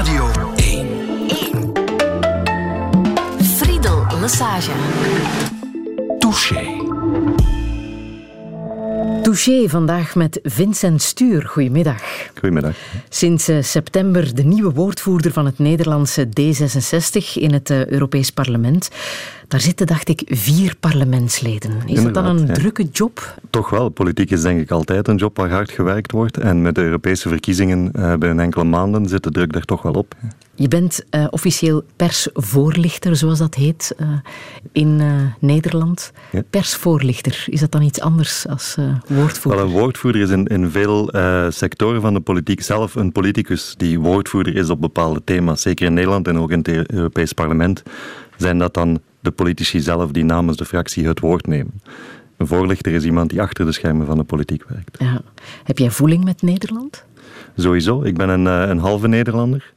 Radio 1. 1. Friedel Lassage. Touché. Touché vandaag met Vincent Stuur. Goedemiddag. Goedemiddag. Sinds eh, september de nieuwe woordvoerder van het Nederlandse D66 in het eh, Europees Parlement. Daar zitten, dacht ik, vier parlementsleden. Is dat dan een ja. drukke job? Toch wel, politiek is denk ik altijd een job waar hard gewerkt wordt. En met de Europese verkiezingen eh, binnen enkele maanden zit de druk daar toch wel op. Je bent eh, officieel persvoorlichter, zoals dat heet, eh, in Nederland. Ja. Persvoorlichter, is dat dan iets anders als woordvoerder? Wel, een woordvoerder is in, in veel sectoren van de politiek zelf een politicus die woordvoerder is op bepaalde thema's. Zeker in Nederland en ook in het Europees Parlement zijn dat dan de politici zelf die namens de fractie het woord nemen. Een voorlichter is iemand die achter de schermen van de politiek werkt. Ja. Heb jij voeling met Nederland? Sowieso, ik ben een, eh, een halve Nederlander.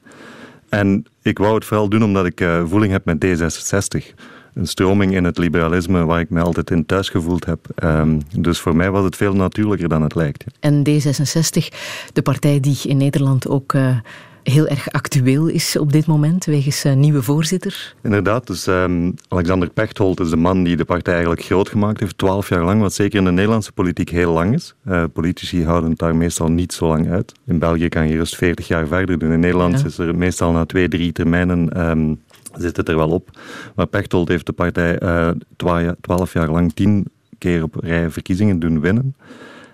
En ik wou het vooral doen omdat ik eh, voeling heb met D66. Een stroming in het liberalisme waar ik me altijd in thuis gevoeld heb. Ehm, dus voor mij was het veel natuurlijker dan het lijkt. En D66, de partij die in Nederland ook eh, heel erg actueel is op dit moment, wegens eh, nieuwe voorzitter. Inderdaad, dus ehm, Alexander Pechtold is de man die de partij eigenlijk groot gemaakt heeft. Twaalf jaar lang, wat zeker in de Nederlandse politiek heel lang is. Eh, politici houden het daar meestal niet zo lang uit. In België kan je eerst 40 jaar verder doen. In Nederland Ja. is er meestal na twee, drie termijnen... ehm, zit het er wel op. Maar Pechtold heeft de partij eh, twa- twaalf jaar lang tien keer op rij verkiezingen doen winnen.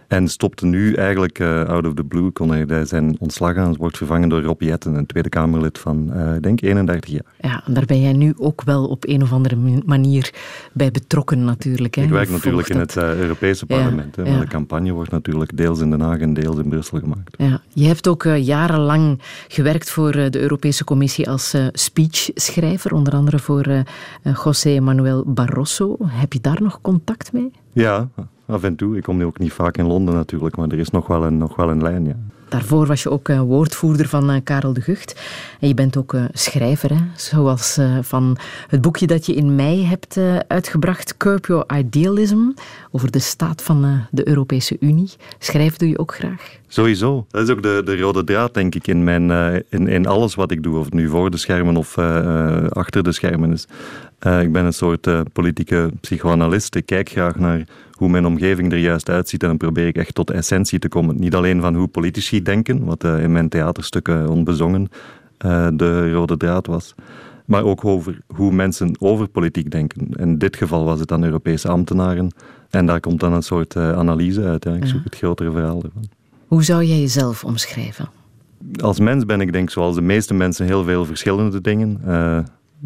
En stopte nu eigenlijk eh, out of the blue, kon hij zijn ontslag aan, wordt vervangen door Rob Jetten, een Tweede Kamerlid van, eh, ik denk, 31 jaar. Ja, en daar ben jij nu ook wel op een of andere ma- manier bij betrokken natuurlijk. Hè? Ik werk natuurlijk in het eh, Europese Ja, parlement. hè, maar ja. de campagne wordt natuurlijk deels in Den Haag en deels in Brussel gemaakt. Ja, je hebt ook jarenlang gewerkt voor de Europese Commissie als speechschrijver, onder andere voor José Manuel Barroso. Heb je daar nog contact mee? Ja, af en toe. Ik kom nu ook niet vaak in Londen natuurlijk, maar er is nog wel een, nog wel een lijn, ja. Daarvoor was je ook eh, woordvoerder van eh, Karel de Gucht. En je bent ook eh, schrijver, hè? zoals van het boekje dat je in mei hebt uitgebracht, Curb Your Idealism, over de staat van de Europese Unie. Schrijven doe je ook graag. Sowieso. Dat is ook de, de rode draad, denk ik, in, mijn, in, in alles wat ik doe. Of het nu voor de schermen of achter de schermen is. Ik ben een soort politieke psychoanalist. Ik kijk graag naar hoe mijn omgeving er juist uitziet. En dan probeer ik echt tot de essentie te komen. Niet alleen van hoe politici denken, wat eh, in mijn theaterstukken onbezongen eh, de rode draad was. Maar ook over hoe mensen over politiek denken. In dit geval was het dan Europese ambtenaren. En daar komt dan een soort eh, analyse uit. Ja. Ik zoek het grotere verhaal ervan. Hoe zou jij jezelf omschrijven? Als mens ben ik denk zoals de meeste mensen heel veel verschillende dingen.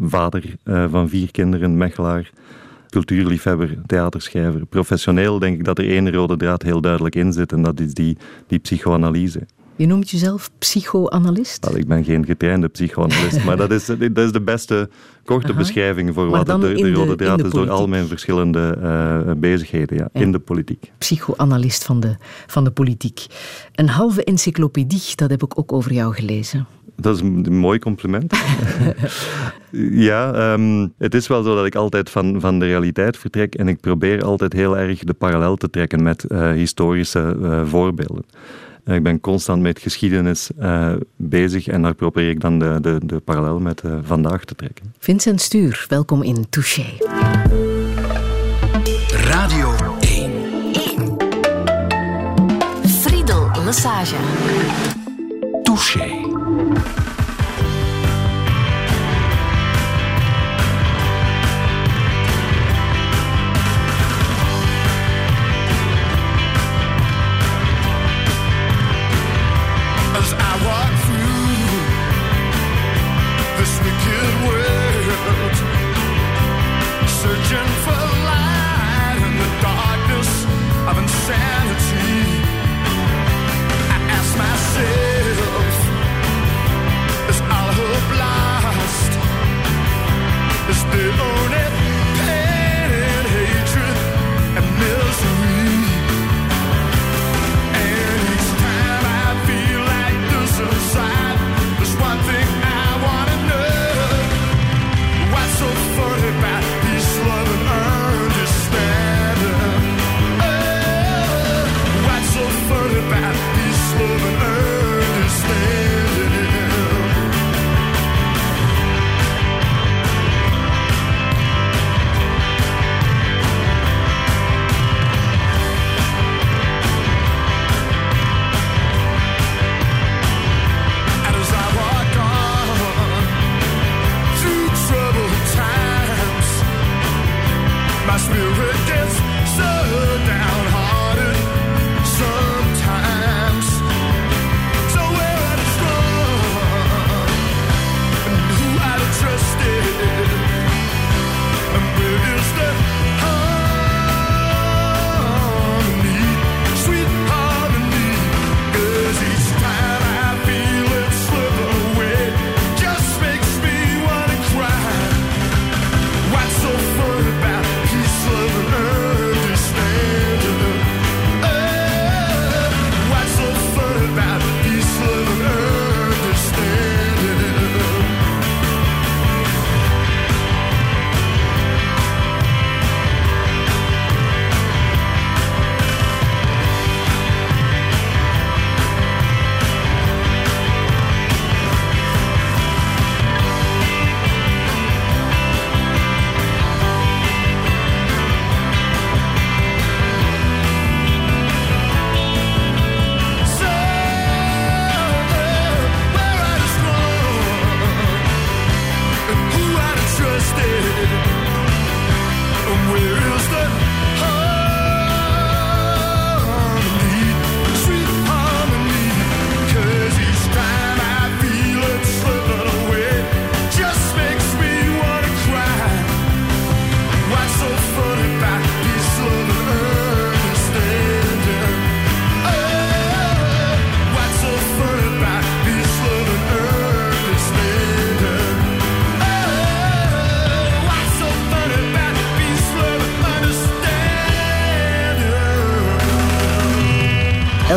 Vader van vier kinderen, mechelaar, cultuurliefhebber, theaterschrijver. Professioneel denk ik dat er één rode draad heel duidelijk in zit en dat is die, die psychoanalyse. Je noemt jezelf psychoanalist? Wel, ik ben geen getrainde psychoanalist, maar dat is, dat is de beste korte Aha. beschrijving voor Maar wat de, de rode draad is door al mijn verschillende eh, bezigheden ja, in de politiek. Psychoanalist van de, van de politiek. Een halve encyclopedie, dat heb ik ook over jou gelezen. Dat is een een mooi compliment. ja, ehm, het is wel zo dat ik altijd van, van de realiteit vertrek en ik probeer altijd heel erg de parallel te trekken met eh, historische eh, voorbeelden. Eh, ik ben constant met geschiedenis eh, bezig en daar probeer ik dan de, de, de parallel met eh, vandaag te trekken. Vincent Stuur, welkom in Touché. Radio 1. 1. Friedel Lassage. Touché.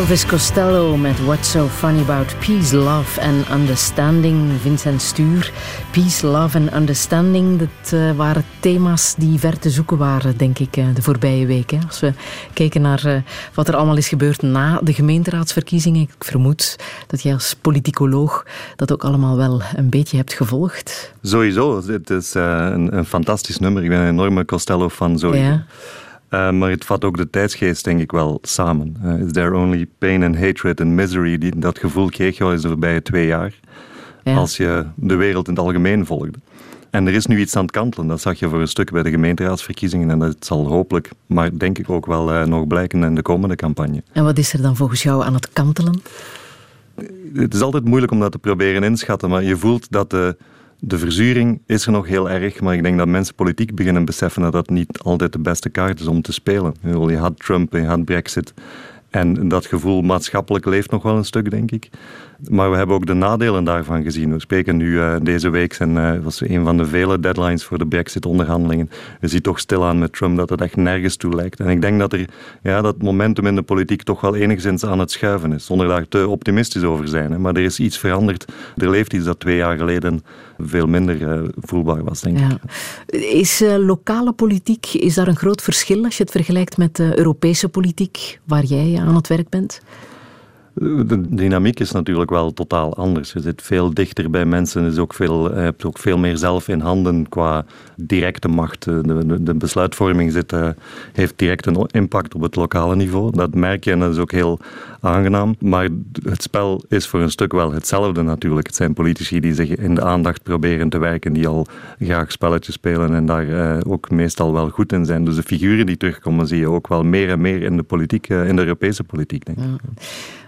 Elvis Costello met What's So Funny About Peace, Love and Understanding. Vincent Stuur. Peace, Love and Understanding. Dat uh, waren thema's die ver te zoeken waren, denk ik, uh, de voorbije week. Hè. Als we kijken naar uh, wat er allemaal is gebeurd na de gemeenteraadsverkiezingen. Ik vermoed dat jij als politicoloog dat ook allemaal wel een beetje hebt gevolgd. Sowieso. Het is een, een, fantastisch nummer. Ik ben een enorme Costello-fan. Sowieso. Ja. Uh, maar het vat ook de tijdsgeest, denk ik wel, samen. Uh, is there only pain and hatred and misery? Die, dat gevoel kreeg je al eens de voorbije twee jaar. Ja. Als je de wereld in het algemeen volgde. En er is nu iets aan het kantelen. Dat zag je voor een stuk bij de gemeenteraadsverkiezingen. En dat zal hopelijk, maar denk ik ook wel uh, nog blijken in de komende campagne. En wat is er dan volgens jou aan het kantelen? Het is altijd moeilijk om dat te proberen inschatten. Maar je voelt dat de de verzuring is er nog heel erg, maar ik denk dat mensen politiek beginnen beseffen dat dat niet altijd de beste kaart is om te spelen. Je had Trump, je had Brexit. En dat gevoel maatschappelijk leeft nog wel een stuk, denk ik. Maar we hebben ook de nadelen daarvan gezien. We spreken nu uh, deze week, en uh, was een van de vele deadlines voor de Brexit-onderhandelingen. Je ziet toch stilaan met Trump dat het echt nergens toe lijkt. En ik denk dat er ja, dat momentum in de politiek toch wel enigszins aan het schuiven is. Zonder daar te optimistisch over zijn. Hè. Maar er is iets veranderd. Er leeft iets dat twee jaar geleden veel minder uh, voelbaar was, denk ik. Is lokale politiek, is daar een groot verschil als je het vergelijkt met Europese politiek, waar jij aan het werk bent? De dynamiek is natuurlijk wel totaal anders. Je zit veel dichter bij mensen, is ook veel, je hebt ook veel meer zelf in handen qua directe macht. De, de, de besluitvorming zit, heeft direct een impact op het lokale niveau. Dat merk je en dat is ook heel aangenaam. Maar het spel is voor een stuk wel hetzelfde natuurlijk. Het zijn politici die zich in de aandacht proberen te werken, die al graag spelletjes spelen en daar ook meestal wel goed in zijn. Dus de figuren die terugkomen zie je ook wel meer en meer in de politiek, in de Europese politiek, denk ik. Ja.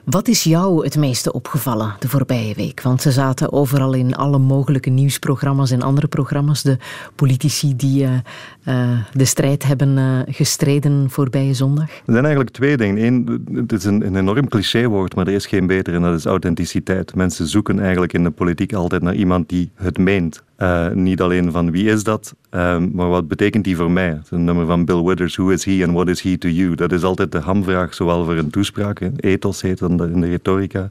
Wat is jou het meeste opgevallen de voorbije week? Want ze zaten overal in alle mogelijke nieuwsprogramma's en andere programma's. De politici die uh, uh, de strijd hebben uh, gestreden voorbije zondag. Er zijn eigenlijk twee dingen. Eén, het is een enorm clichéwoord, maar er is geen beter en dat is authenticiteit. Mensen zoeken eigenlijk in de politiek altijd naar iemand die het meent. Uh, niet alleen van wie is dat, uh, maar wat betekent die voor mij? Het nummer van Bill Withers, Who is he and what is he to you? Dat is altijd de hamvraag, zowel voor een toespraak, ethos heet dat in de retorica,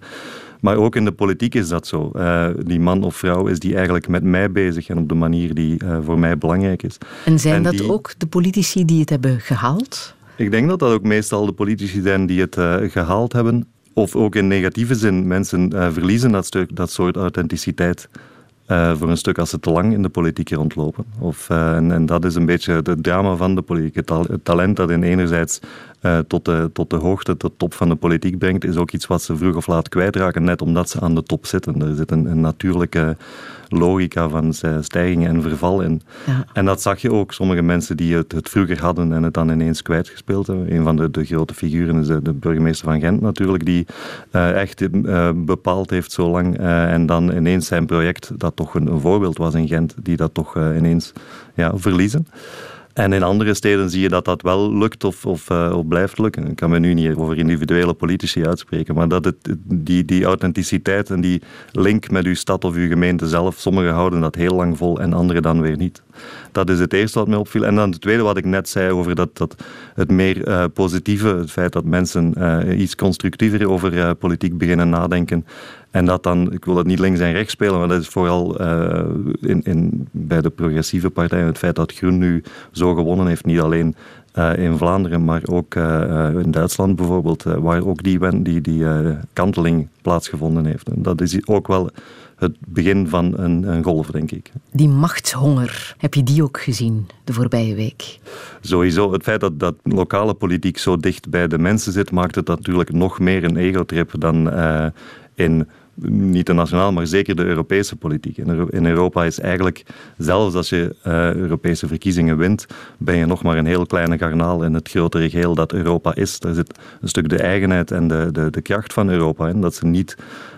maar ook in de politiek is dat zo. Uh, die man of vrouw is die eigenlijk met mij bezig en op de manier die voor mij belangrijk is. En zijn en dat die... ook de politici die het hebben gehaald? Ik denk dat dat ook meestal de politici zijn die het gehaald hebben. Of ook in negatieve zin, mensen verliezen dat, stuk, dat soort authenticiteit. Uh, voor een stuk als ze te lang in de politiek rondlopen. Of, uh, en, dat is een beetje het drama van de politiek. Het talent dat in enerzijds uh, tot, de, tot de hoogte, tot de top van de politiek brengt, is ook iets wat ze vroeg of laat kwijtraken, net omdat ze aan de top zitten. Er zit een, een natuurlijke logica van stijging en verval in. Ja. En dat zag je ook. Sommige mensen die het, het, vroeger hadden en het dan ineens kwijtgespeeld hebben. Een van de, de grote figuren is de, de, burgemeester van Gent natuurlijk, die uh, echt uh, bepaald heeft zo lang. En dan ineens zijn project, dat toch een, een, voorbeeld was in Gent, die dat toch ineens ja, verliezen. En in andere steden zie je dat dat wel lukt of, uh, of blijft lukken. Ik kan me nu niet over individuele politici uitspreken, maar dat het, die, die authenticiteit en die link met uw stad of uw gemeente zelf, sommigen houden dat heel lang vol en anderen dan weer niet. Dat is het eerste wat mij opviel. En dan het tweede wat ik net zei over dat, dat het meer uh, positieve, het feit dat mensen uh, iets constructiever over politiek beginnen nadenken. En dat dan, ik wil dat niet links en rechts spelen, maar dat is vooral in, in, bij de progressieve partijen het feit dat Groen nu zo gewonnen heeft, niet alleen uh, in Vlaanderen, maar ook uh, in Duitsland bijvoorbeeld, waar ook die, die, die kanteling plaatsgevonden heeft. En dat is ook wel het begin van een, een, golf, denk ik. Die machtshonger, heb je die ook gezien de voorbije week? Sowieso. Het feit dat, dat lokale politiek zo dicht bij de mensen zit, maakt het natuurlijk nog meer een egotrip dan in niet de nationale, maar zeker de Europese politiek. In Europa is eigenlijk, zelfs als je uh, Europese verkiezingen wint, ben je nog maar een heel kleine garnaal in het grotere geheel dat Europa is. Daar zit een stuk de eigenheid en de, de, de kracht van Europa in, dat ze niet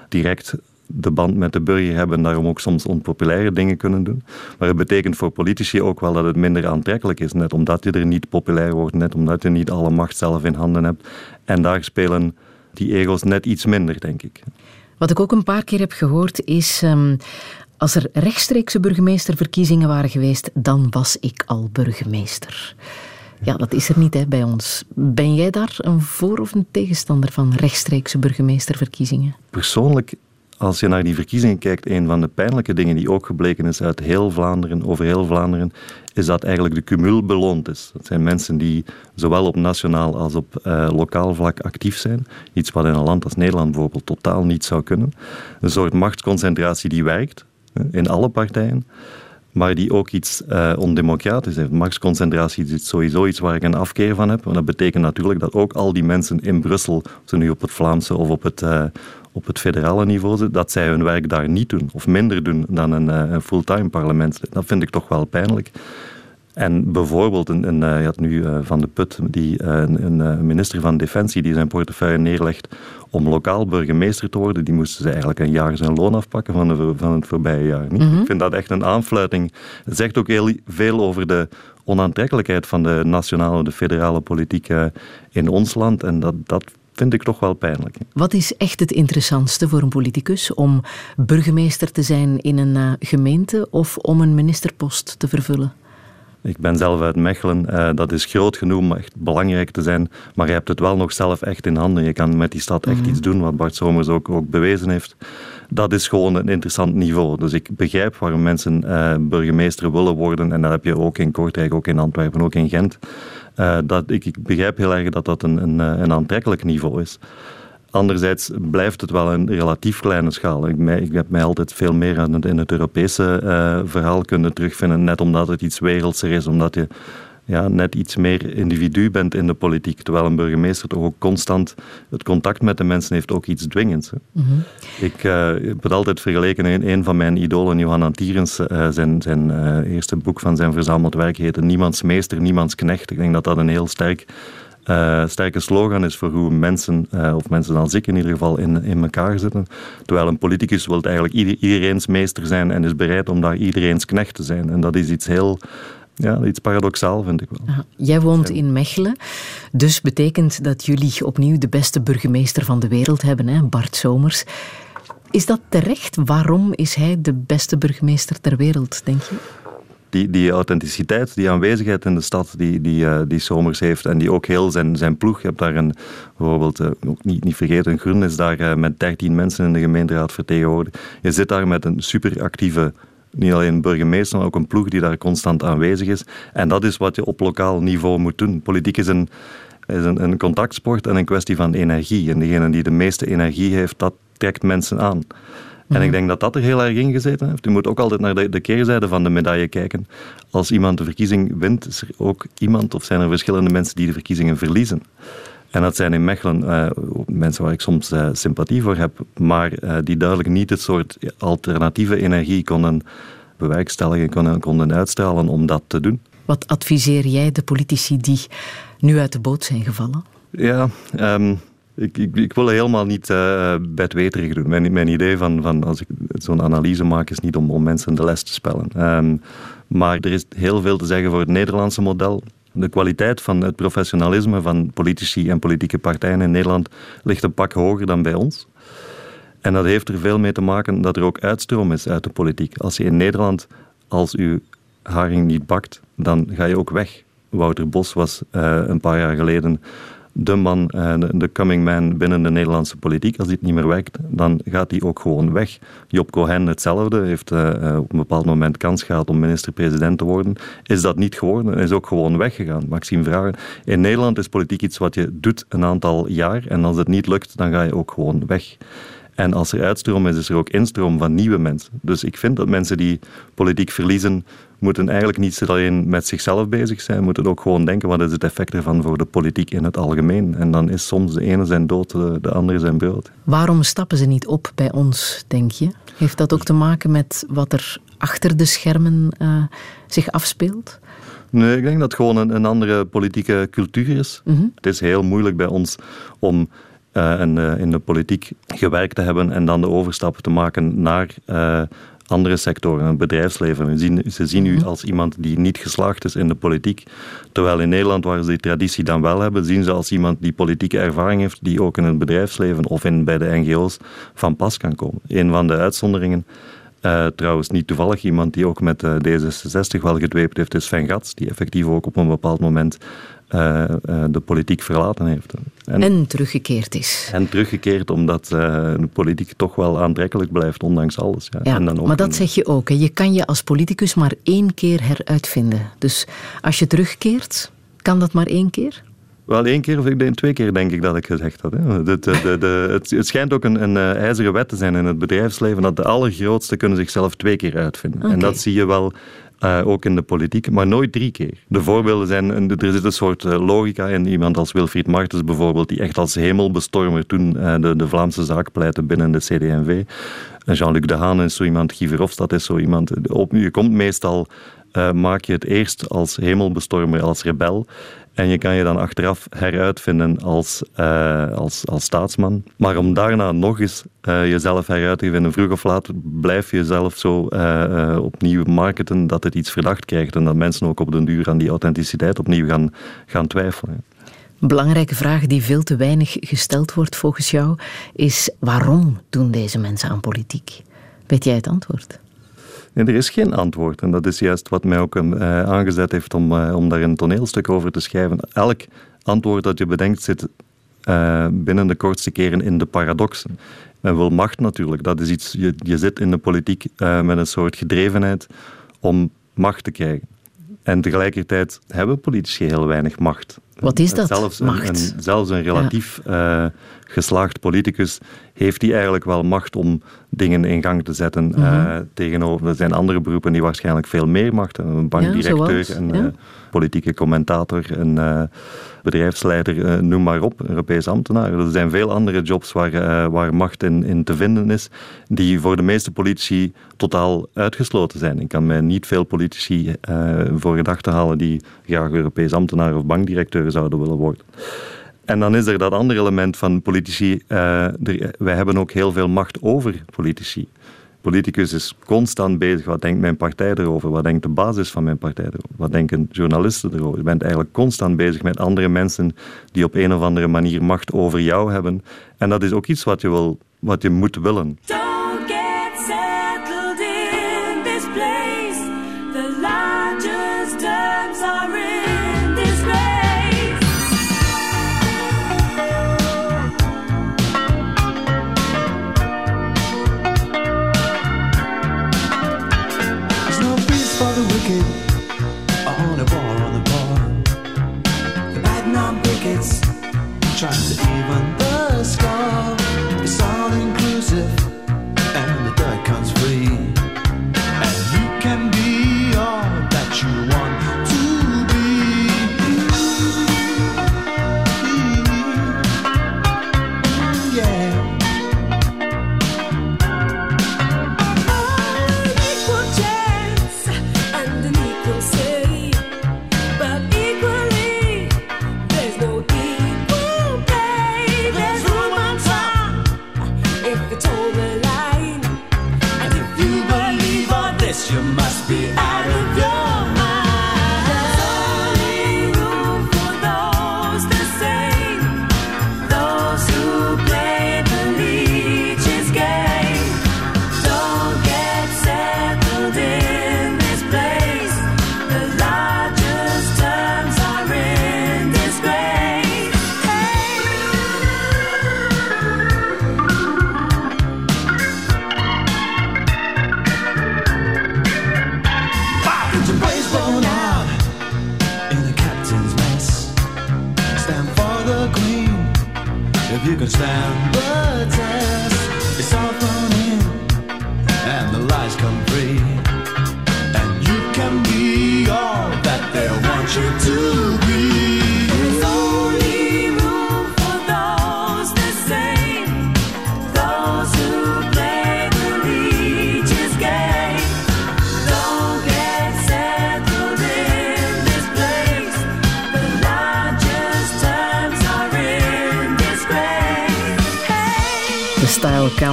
direct de band met de burger hebben en daarom ook soms onpopulaire dingen kunnen doen. Maar het betekent voor politici ook wel dat het minder aantrekkelijk is, net omdat je er niet populair wordt, net omdat je niet alle macht zelf in handen hebt. En daar spelen die ego's net iets minder, denk ik. Wat ik ook een paar keer heb gehoord is. Um, als er rechtstreekse burgemeesterverkiezingen waren geweest, dan was ik al burgemeester. Ja, dat is er niet hè, bij ons. Ben jij daar een voor- of een tegenstander van rechtstreekse burgemeesterverkiezingen? Persoonlijk, als je naar die verkiezingen kijkt, een van de pijnlijke dingen die ook gebleken is uit heel Vlaanderen, over heel Vlaanderen, is dat eigenlijk de cumul beloond is. Dat zijn mensen die zowel op nationaal als op eh, lokaal vlak actief zijn. Iets wat in een land als Nederland bijvoorbeeld totaal niet zou kunnen. Een soort machtsconcentratie die werkt in alle partijen maar die ook iets uh, ondemocratisch heeft. Machtsconcentratie is sowieso iets waar ik een afkeer van heb. Want dat betekent natuurlijk dat ook al die mensen in Brussel, of ze nu op het Vlaamse of op het, uh, op het federale niveau zitten, dat zij hun werk daar niet doen, of minder doen dan een, een fulltime parlement. Dat vind ik toch wel pijnlijk. En bijvoorbeeld, een, een, je had nu Van de Put, die, een, een minister van Defensie, die zijn portefeuille neerlegt om lokaal burgemeester te worden, die moesten ze eigenlijk een jaar zijn loon afpakken van, de, van het voorbije jaar. Niet? Mm -hmm. Ik vind dat echt een aanfluiting. Het zegt ook heel veel over de onaantrekkelijkheid van de nationale, de federale politiek in ons land. En dat, dat vind ik toch wel pijnlijk. Wat is echt het interessantste voor een politicus? Om burgemeester te zijn in een uh, gemeente of om een ministerpost te vervullen? Ik ben zelf uit Mechelen. Uh, dat is groot genoeg om echt belangrijk te zijn. Maar je hebt het wel nog zelf echt in handen. Je kan met die stad echt mm. iets doen, wat Bart Somers ook, ook bewezen heeft. Dat is gewoon een interessant niveau. Dus ik begrijp waarom mensen uh, burgemeester willen worden. En dat heb je ook in Kortrijk, ook in Antwerpen, ook in Gent. Uh, dat, ik, ik, begrijp heel erg dat dat een, een, een aantrekkelijk niveau is. Anderzijds blijft het wel een relatief kleine schaal. Ik, ik heb mij altijd veel meer in het, Europese uh, verhaal kunnen terugvinden, net omdat het iets wereldser is, omdat je ja, net iets meer individu bent in de politiek. Terwijl een burgemeester toch ook constant het contact met de mensen heeft, ook iets dwingends. Mm -hmm. Ik uh, heb het altijd vergeleken in een van mijn idolen, Johan Antierens, uh, zijn, zijn uh, eerste boek van zijn verzameld werk heette Niemands meester, niemands knecht. Ik denk dat dat een heel sterk uh, sterke slogan is voor hoe mensen, uh, of mensen als ik in ieder geval, in, in elkaar zitten. Terwijl een politicus wil eigenlijk ieder, iedereen's meester zijn en is bereid om daar iedereen's knecht te zijn. En dat is iets heel ja, iets paradoxaal, vind ik wel. Aha. Jij woont in Mechelen, dus betekent dat jullie opnieuw de beste burgemeester van de wereld hebben, hè? Bart Somers. Is dat terecht? Waarom is hij de beste burgemeester ter wereld, denk je? Die, die authenticiteit, die aanwezigheid in de stad die, die, uh, die Somers heeft en die ook heel zijn, zijn ploeg. Je hebt daar een, bijvoorbeeld, uh, ook niet, niet vergeten, Groen is daar uh, met 13 mensen in de gemeenteraad vertegenwoordigd. Je zit daar met een superactieve niet alleen burgemeester, maar ook een ploeg die daar constant aanwezig is. En dat is wat je op lokaal niveau moet doen. Politiek is een, is een, een contactsport en een kwestie van energie. En degene die de meeste energie heeft, dat trekt mensen aan. En ik denk dat dat er heel erg in gezeten heeft. U moet ook altijd naar de, de keerzijde van de medaille kijken. Als iemand de verkiezing wint, is er ook iemand of zijn er verschillende mensen die de verkiezingen verliezen. En dat zijn in Mechelen uh, mensen waar ik soms uh, sympathie voor heb, maar uh, die duidelijk niet het soort alternatieve energie konden bewerkstelligen, konden, konden uitstralen om dat te doen. Wat adviseer jij de politici die nu uit de boot zijn gevallen? Ja, um, ik, ik, ik, wil helemaal niet bedweterig doen. Mijn, mijn idee van, van als ik zo'n analyse maak is niet om, om mensen de les te spellen. Um, maar er is heel veel te zeggen voor het Nederlandse model. De kwaliteit van het professionalisme van politici en politieke partijen in Nederland ligt een pak hoger dan bij ons. En dat heeft er veel mee te maken dat er ook uitstroom is uit de politiek. Als je in Nederland, als u haring niet bakt, dan ga je ook weg. Wouter Bos was uh, een paar jaar geleden de man, de coming man binnen de Nederlandse politiek. Als dit niet meer werkt, dan gaat hij ook gewoon weg. Job Cohen hetzelfde, heeft uh, op een bepaald moment kans gehad om minister-president te worden. Is dat niet geworden, is ook gewoon weggegaan. Maxime Vragen. In Nederland is politiek iets wat je doet een aantal jaar en als het niet lukt, dan ga je ook gewoon weg. En als er uitstroom is, is er ook instroom van nieuwe mensen. Dus ik vind dat mensen die politiek verliezen, moeten eigenlijk niet alleen met zichzelf bezig zijn, moeten ook gewoon denken wat is het effect ervan voor de politiek in het algemeen. En dan is soms de ene zijn dood, de, de andere zijn brood. Waarom stappen ze niet op bij ons, denk je? Heeft dat ook te maken met wat er achter de schermen uh, zich afspeelt? Nee, ik denk dat het gewoon een, een andere politieke cultuur is. Mm -hmm. Het is heel moeilijk bij ons om uh, in, uh, in, de politiek gewerkt te hebben en dan de overstap te maken naar uh, andere sectoren, het bedrijfsleven. Zien, ze zien u als iemand die niet geslaagd is in de politiek. Terwijl in Nederland, waar ze die traditie dan wel hebben, zien ze als iemand die politieke ervaring heeft, die ook in het bedrijfsleven of in, bij de NGO's van pas kan komen. Een van de uitzonderingen Uh, trouwens, niet toevallig iemand die ook met uh, D66 wel gedweept heeft, is Sven Gats, die effectief ook op een bepaald moment uh, de politiek verlaten heeft. En, en, teruggekeerd is. En teruggekeerd omdat de politiek toch wel aantrekkelijk blijft, ondanks alles. Ja. ja en dan ook maar dat een... zeg je ook. Hè. Je kan je als politicus maar één keer heruitvinden. Dus als je terugkeert, kan dat maar één keer? Wel één keer of ik twee keer denk ik dat ik gezegd had. Hè. De, de, de, het, het, schijnt ook een, een ijzeren wet te zijn in het bedrijfsleven dat de allergrootste kunnen zichzelf twee keer uitvinden. Okay. En dat zie je wel uh, ook in de politiek, maar nooit drie keer. De voorbeelden zijn, er zit een soort uh, logica in. Iemand als Wilfried Martens bijvoorbeeld, die echt als hemelbestormer toen de, de Vlaamse zaak pleitte binnen de CD&V. Jean-Luc Dehaan is zo iemand, Guy Verhofstadt is zo iemand. Op, je komt meestal maak je het eerst als hemelbestormer, als rebel. En je kan je dan achteraf heruitvinden als, uh, als, als staatsman. Maar om daarna nog eens uh, jezelf heruit te vinden, vroeg of laat, blijf je jezelf zo uh, opnieuw marketen dat het iets verdacht krijgt. En dat mensen ook op den duur aan die authenticiteit opnieuw gaan, gaan twijfelen. Belangrijke vraag die veel te weinig gesteld wordt volgens jou is waarom doen deze mensen aan politiek? Weet jij het antwoord? Nee, er is geen antwoord. En dat is juist wat mij ook uh, aangezet heeft om, uh, om daar een toneelstuk over te schrijven. Elk antwoord dat je bedenkt zit uh, binnen de kortste keren in de paradoxen. Men wil macht natuurlijk. Dat is iets, je, je zit in de politiek met een soort gedrevenheid om macht te krijgen. En tegelijkertijd hebben politici heel weinig macht. Wat is dat? Zelfs macht? Een, een, zelfs een relatief ja. uh, geslaagd politicus heeft die eigenlijk wel macht om dingen in gang te zetten. Mm -hmm. uh, tegenover, er zijn andere beroepen die waarschijnlijk veel meer macht hebben. Een bankdirecteur, ja, een ja. uh, politieke commentator, een bedrijfsleider, noem maar op, Europees ambtenaar. Er zijn veel andere jobs waar, waar macht in, in te vinden is, die voor de meeste politici totaal uitgesloten zijn. Ik kan mij niet veel politici voor gedachten halen die graag Europees ambtenaar of bankdirecteur zouden willen worden. En dan is er dat andere element van politici. Wij hebben ook heel veel macht over politici. Politicus is constant bezig. Wat denkt mijn partij erover? Wat denkt de basis van mijn partij erover? Wat denken journalisten erover? Je bent eigenlijk constant bezig met andere mensen die op een of andere manier macht over jou hebben. En dat is ook iets wat je, wil, wat je moet willen.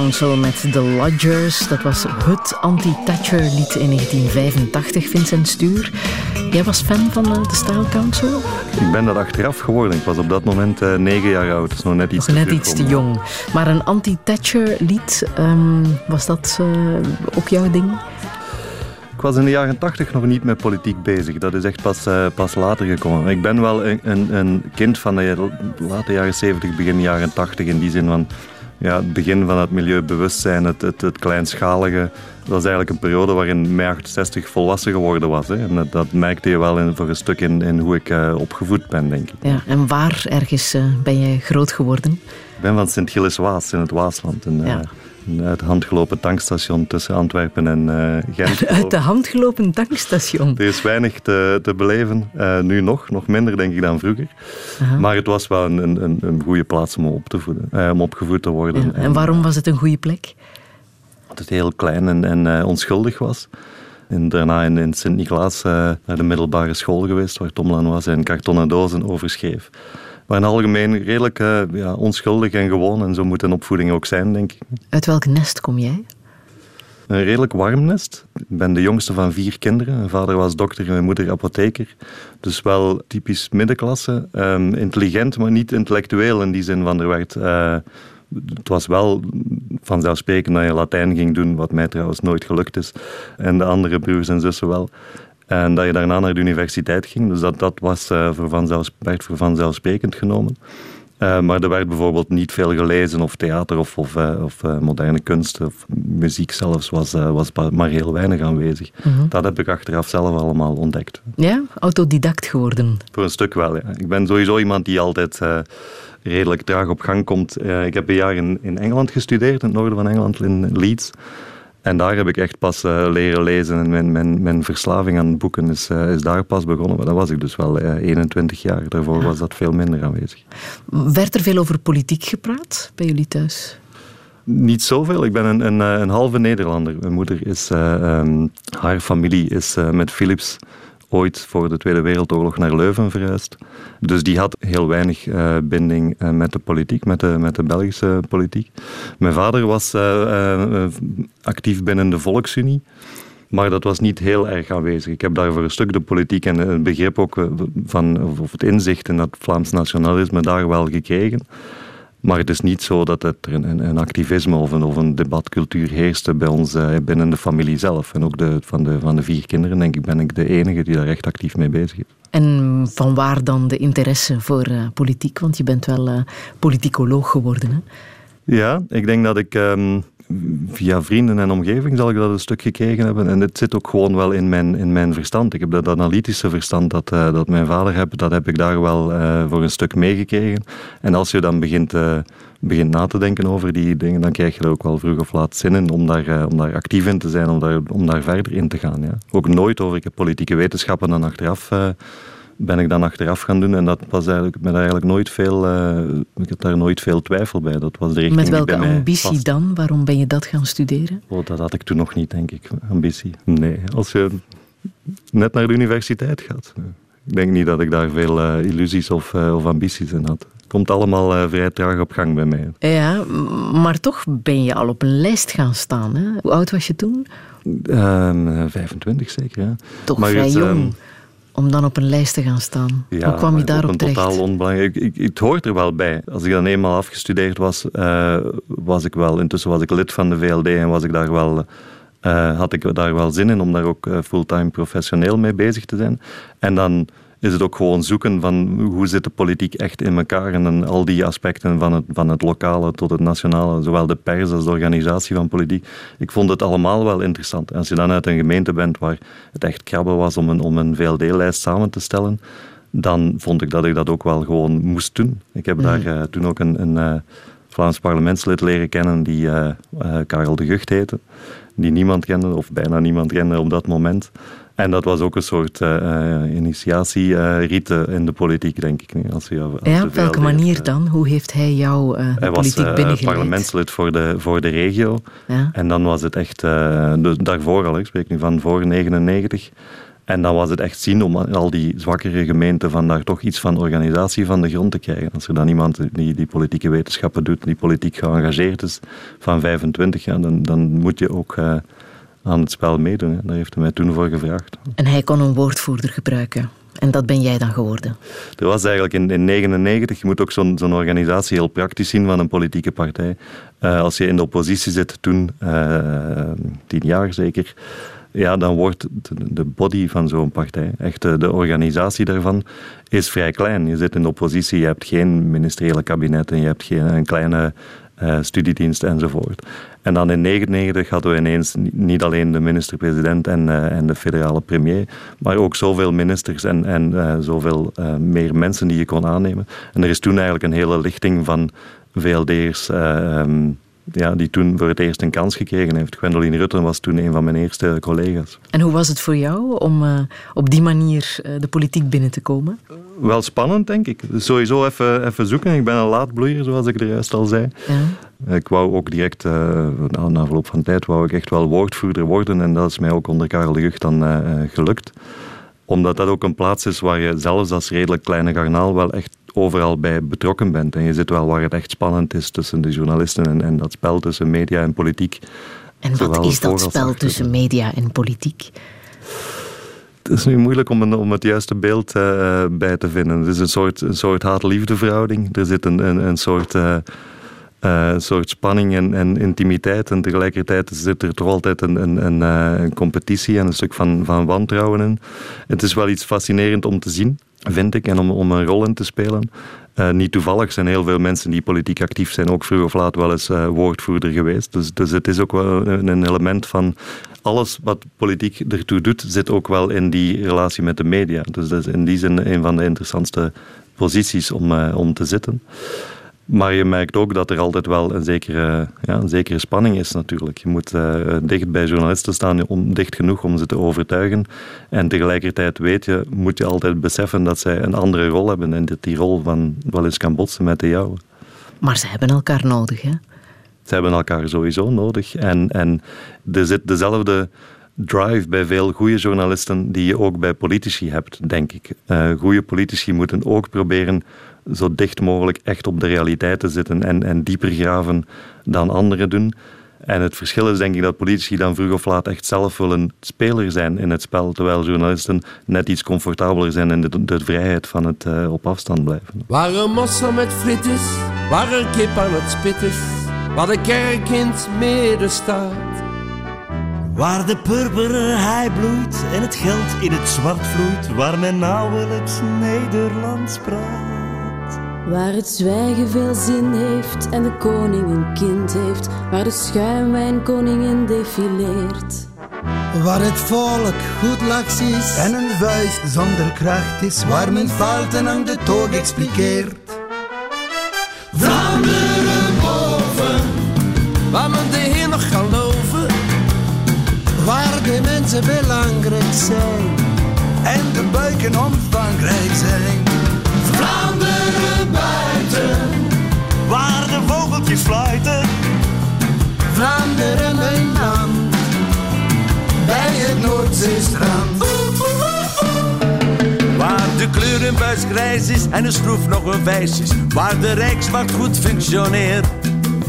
Council met The Lodgers. Dat was het anti-Thatcher-lied in 1985, Vincent Stuur. Jij was fan van eh, de Style Council? Ik ben dat achteraf geworden. Ik was op dat moment eh, negen jaar oud. Dat is nog net iets Nog te net iets te jong. Maar een anti-Thatcher-lied, ehm, was dat eh, ook jouw ding? Ik was in de jaren tachtig nog niet met politiek bezig. Dat is echt pas, pas later gekomen. Ik ben wel een, een, een kind van de late jaren 70, begin jaren 80. In die zin van ja, het begin van het milieubewustzijn, het, het, het kleinschalige. Dat was eigenlijk een periode waarin mei 68 volwassen geworden was. Hè. En dat, dat merkte je wel in, voor een stuk in, in hoe ik eh, opgevoed ben, denk ik. Ja, en waar ergens eh, ben je groot geworden? Ik ben van Sint-Gilles-Waas in het Waasland. Een, Ja. Een uit de hand gelopen tankstation tussen Antwerpen en eh, Gent. Uit de hand gelopen tankstation. Er is weinig te, te beleven, eh, nu nog, nog minder denk ik dan vroeger. Maar het was wel een, een, een- goede plaats om op te voeden, eh, om opgevoed te worden. Ja, en waarom was het een goede plek? Dat het heel klein en, en onschuldig was. En daarna in, in Sint-Niklaas naar de middelbare school geweest, waar Tomlan was en kartonnen dozen overschreef. Maar in het algemeen redelijk eh, ja, onschuldig en gewoon. En zo moet een opvoeding ook zijn, denk ik. Uit welk nest kom jij? Een redelijk warm nest. Ik ben de jongste van vier kinderen. Mijn vader was dokter en mijn moeder apotheker. Dus wel typisch middenklasse. Ehm, intelligent, maar niet intellectueel in die zin van er werd... eh, het was wel vanzelfsprekend dat je Latijn ging doen, wat mij trouwens nooit gelukt is. En de andere broers en zussen wel. En dat je daarna naar de universiteit ging. Dus dat, dat was, eh, voor vanzelfs, werd voor vanzelfsprekend genomen. Eh, maar er werd bijvoorbeeld niet veel gelezen, of theater, of, of, eh, of moderne kunst, of muziek zelfs, was, was maar heel weinig aanwezig. Dat heb ik achteraf zelf allemaal ontdekt. Ja, autodidact geworden. Voor een stuk wel, ja. Ik ben sowieso iemand die altijd redelijk traag op gang komt. Ik heb een jaar in, in Engeland gestudeerd, in het noorden van Engeland, in Leeds. En daar heb ik echt pas eh, leren lezen. En mijn, mijn, mijn verslaving aan boeken is, eh, is daar pas begonnen. Maar dan was ik dus wel eh, 21 jaar. Daarvoor was dat veel minder aanwezig. Werd er veel over politiek gepraat bij jullie thuis? Niet zoveel. Ik ben een, een, eh, een halve Nederlander. Mijn moeder is, eh, ehm, haar familie is eh, met Philips ooit voor de Tweede Wereldoorlog naar Leuven verhuisd. Dus die had heel weinig eh, binding eh, met de politiek, met de, met de Belgische politiek. Mijn vader was eh, actief binnen de Volksunie. Maar dat was niet heel erg aanwezig. Ik heb daar voor een stuk de politiek en het begrip ook van, of het inzicht in dat Vlaams nationalisme daar wel gekregen. Maar het is niet zo dat het er een, een activisme of een, of een debatcultuur heerste bij ons eh, binnen de familie zelf. En ook de, van, de, van de vier kinderen, denk ik, ben ik de enige die daar echt actief mee bezig is. En van waar dan de interesse voor eh, politiek? Want je bent wel eh, politicoloog geworden. Hè? Ja, ik denk dat ik ehm, via vrienden en omgeving zal ik dat een stuk gekregen hebben. En het zit ook gewoon wel in mijn, in mijn verstand. Ik heb dat analytische verstand dat, eh, dat mijn vader heeft, dat heb ik daar wel eh, voor een stuk meegekregen. En als je dan begint, eh, begint na te denken over die dingen, dan krijg je er ook wel vroeg of laat zin in om daar, om daar actief in te zijn, om daar, om daar verder in te gaan. Ja. Ook nooit over ik politieke wetenschappen dan achteraf... ben ik dan achteraf gaan doen en dat was eigenlijk, met eigenlijk nooit veel, eh, ik had daar nooit veel twijfel bij. Dat was de richting Met welke bij ambitie dan? Waarom ben je dat gaan studeren? Oh, dat had ik toen nog niet, denk ik. Ambitie. Nee, als je net naar de universiteit gaat. Ik denk niet dat ik daar veel eh, illusies of, eh, of ambities in had. Het komt allemaal vrij traag op gang bij mij. Ja, maar toch ben je al op een lijst gaan staan. Hè? Hoe oud was je toen? Ehm, eh, 25 zeker, ja. Toch Maar vrij het, jong. Om dan op een lijst te gaan staan. Ja, Hoe kwam je daarop terecht? totaal onbelangrijk. Ik, ik, het hoort er wel bij. Als ik dan eenmaal afgestudeerd was, eh, was ik wel. Intussen was ik lid van de VLD en was ik daar wel, eh, had ik daar wel zin in om daar ook eh, fulltime professioneel mee bezig te zijn. En dan is het ook gewoon zoeken van hoe zit de politiek echt in elkaar en dan al die aspecten van het, van het lokale tot het nationale, zowel de pers als de organisatie van politiek. Ik vond het allemaal wel interessant. En als je dan uit een gemeente bent waar het echt krabben was om een, om een VLD-lijst samen te stellen, dan vond ik dat ik dat ook wel gewoon moest doen. Ik heb daar eh, toen ook een, een eh, Vlaams parlementslid leren kennen die eh, Karel de Gucht heette, die niemand kende, of bijna niemand kende op dat moment. En dat was ook een soort uh, in de politiek, denk ik. Als ja, op welke manier eh, dan? Hoe heeft hij jou uh, de hij was politiek uh, binnengeleid? parlementslid voor de, voor de regio. Ja. En dan was het echt, de, daarvoor al, ik spreek nu van voor 99. En dan was het echt zien om al die zwakkere gemeenten van daar toch iets van organisatie van de grond te krijgen. Als er dan iemand die, die politieke wetenschappen doet, die politiek geëngageerd is, van 25 jaar, dan, dan moet je ook eh, aan het spel meedoen. hè. Daar heeft hij mij toen voor gevraagd. En hij kon een woordvoerder gebruiken. En dat ben jij dan geworden. Er was eigenlijk in 1999, je moet ook zo'n zo'n organisatie heel praktisch zien van een politieke partij. Eh, als je in de oppositie zit, toen, eh, tien jaar zeker, ja, dan wordt de, de body van zo'n partij, echt de, de organisatie daarvan, is vrij klein. Je zit in de oppositie, je hebt geen ministeriële kabinetten, je hebt geen een kleine eh, studiedienst enzovoort. En dan in 1999 hadden we ineens ni- niet alleen de minister-president en, eh, en de federale premier, maar ook zoveel ministers en, en eh, zoveel meer mensen die je kon aannemen. En er is toen eigenlijk een hele lichting van VLD'ers eh, ehm, ja, die toen voor het eerst een kans gekregen heeft. Gwendoline Rutten was toen een van mijn eerste collega's. En hoe was het voor jou om eh, op die manier eh, de politiek binnen te komen? Wel spannend, denk ik. Dus sowieso even, even zoeken. Ik ben een laatbloeier, zoals ik er juist al zei. Ja. Ik wou ook direct, eh, na, na verloop van tijd, wou ik echt wel woordvoerder worden. En dat is mij ook onder Karel de Gucht dan gelukt. Omdat dat ook een plaats is waar je zelfs als redelijk kleine garnaal wel echt overal bij betrokken bent. En je zit wel waar het echt spannend is tussen de journalisten en, en dat spel tussen media en politiek. En wat is dat spel tussen media en politiek? Het is nu moeilijk om, een, om het juiste beeld eh, bij te vinden. Het is een soort, een soort haat-liefde verhouding. Er zit een, een, een soort, eh, eh, soort spanning en, en intimiteit. En tegelijkertijd zit er toch altijd een, een, een, een competitie en een stuk van, van wantrouwen in. Het is wel iets fascinerend om te zien, vind ik, en om, om een rol in te spelen. Eh, niet toevallig zijn heel veel mensen die politiek actief zijn ook vroeg of laat wel eens eh, woordvoerder geweest. Dus, dus het is ook wel een, element van alles wat politiek ertoe doet, zit ook wel in die relatie met de media. Dus dat is in die zin een van de interessantste posities om, eh, om te zitten. Maar je merkt ook dat er altijd wel een zekere, ja, een zekere spanning is natuurlijk. Je moet eh, dicht bij journalisten staan, om, dicht genoeg om ze te overtuigen. En tegelijkertijd weet je, moet je altijd beseffen dat zij een andere rol hebben en dat die rol van wel eens kan botsen met de jouwe. Maar ze hebben elkaar nodig, hè? Ze hebben elkaar sowieso nodig. En, en er zit dezelfde drive bij veel goede journalisten die je ook bij politici hebt, denk ik. Eh goede politici moeten ook proberen zo dicht mogelijk echt op de realiteit te zitten en, en dieper graven dan anderen doen. En het verschil is denk ik dat politici dan vroeg of laat echt zelf willen speler zijn in het spel, terwijl journalisten net iets comfortabeler zijn in de, de vrijheid van het eh, op afstand blijven. Waar een mossel met friet is, waar een kip aan het spit is, waar de kerk in het midden staat. Waar de purperen hei bloeit en het geld in het zwart vloeit, waar men nauwelijks Nederlands praat. Waar het zwijgen veel zin heeft en de koning een kind heeft, waar de schuimwijnkoningin defileert. Waar het volk goed laks is en een vuist zonder kracht is, waar men fouten aan de toog expliqueert. Vlaanderen boven, waar men de Heer nog kan loven. Waar de mensen belangrijk zijn en de buiken omvangrijk zijn. Buiten, Waar de vogeltjes fluiten, Vlaanderen mijn land, bij het Noordzeestrand. waar de kleurenbuis grijs is en de schroef nog een wijs is, waar de rijkswacht goed functioneert.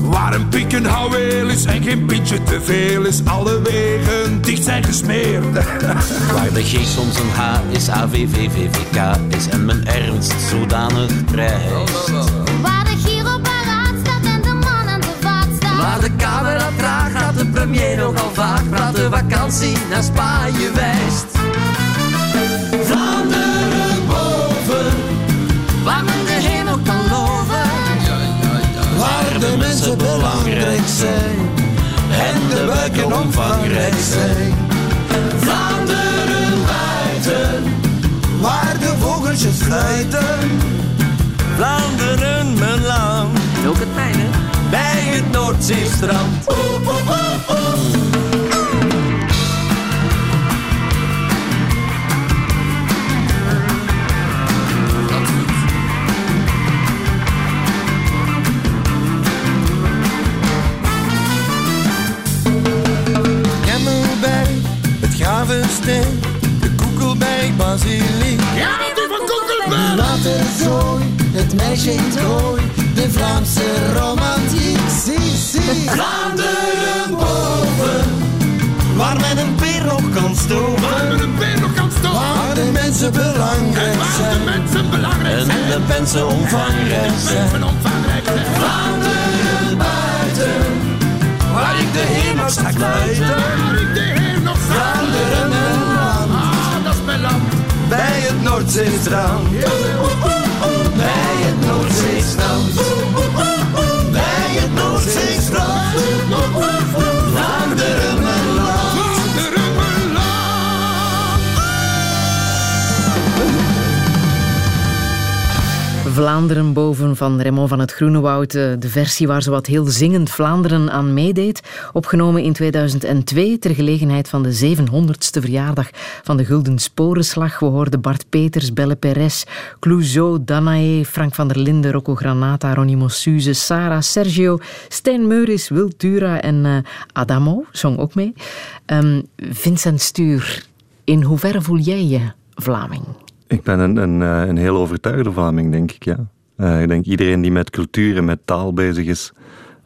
Waar een piek een houweel is en geen pintje te veel is, alle wegen dicht zijn gesmeerd. Waar de G soms een H is, AVVVVK is en men ernst zodanig prijst. Waar de Giro paraat staat en de man aan de vaart staat. Waar de camera traag gaat, de premier nogal vaak praat, de vakantie naar Spanje wijst. Vlaanderen de mensen belangrijk zijn en de buiken omvangrijk zijn. Vlaanderen buiten, Waar de vogeltjes fluiten, Vlaanderen mijn land, ook het mijne. bij het Noordzeestrand. Kemmelberg, het Gravensteen, de Brazilië. Ja, die van Koekelberg. Later zooi, het meisje in het gooi, de Vlaamse romantiek. Zie, zie. Vlaanderen boven, waar men een peer nog kan stoven. Waar men een peer nog kan stoven. Waar de mensen belangrijk Waar de zijn. mensen belangrijk En zijn. de mensen omvangrijk zijn. Zijn. Vlaanderen buiten, waar ik de Heer mag straks luiden. Waar ik de Bij het Noordzeestrand, bij Vlaanderen boven van Raymond van het Groenewoud. eh, De versie waar zowat heel zingend Vlaanderen aan meedeed. Opgenomen in 2002 ter gelegenheid van de 700ste verjaardag van de Gulden Sporenslag. We hoorden Bart Peters, Belle Perez, Clouseau, Danae, Frank van der Linden, Rocco Granata, Ronnie Mossuze, Sarah, Sergio, Stijn Meuris, Wil Tura en eh, Adamo zong ook mee. Ehm, Vincent Stuur, in hoeverre voel jij je Vlaming? Ik ben een, een, eh, een heel overtuigde Vlaming, denk ik, ja. Eh, ik denk iedereen die met cultuur en met taal bezig is,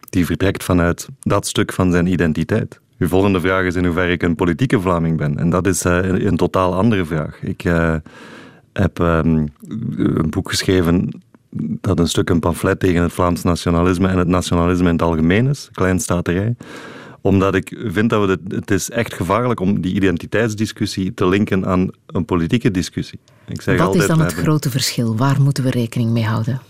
die vertrekt vanuit dat stuk van zijn identiteit. Uw volgende vraag is in hoeverre ik een politieke Vlaming ben. En dat is eh, een, totaal andere vraag. Ik heb ehm, een boek geschreven dat een stuk een pamflet tegen het Vlaams nationalisme en het nationalisme in het algemeen is, kleinstaterij omdat ik vind dat we het, het is echt gevaarlijk om die identiteitsdiscussie te linken aan een politieke discussie. Ik zeg Wat altijd, is dan het hebben- grote verschil? Waar moeten we rekening mee houden?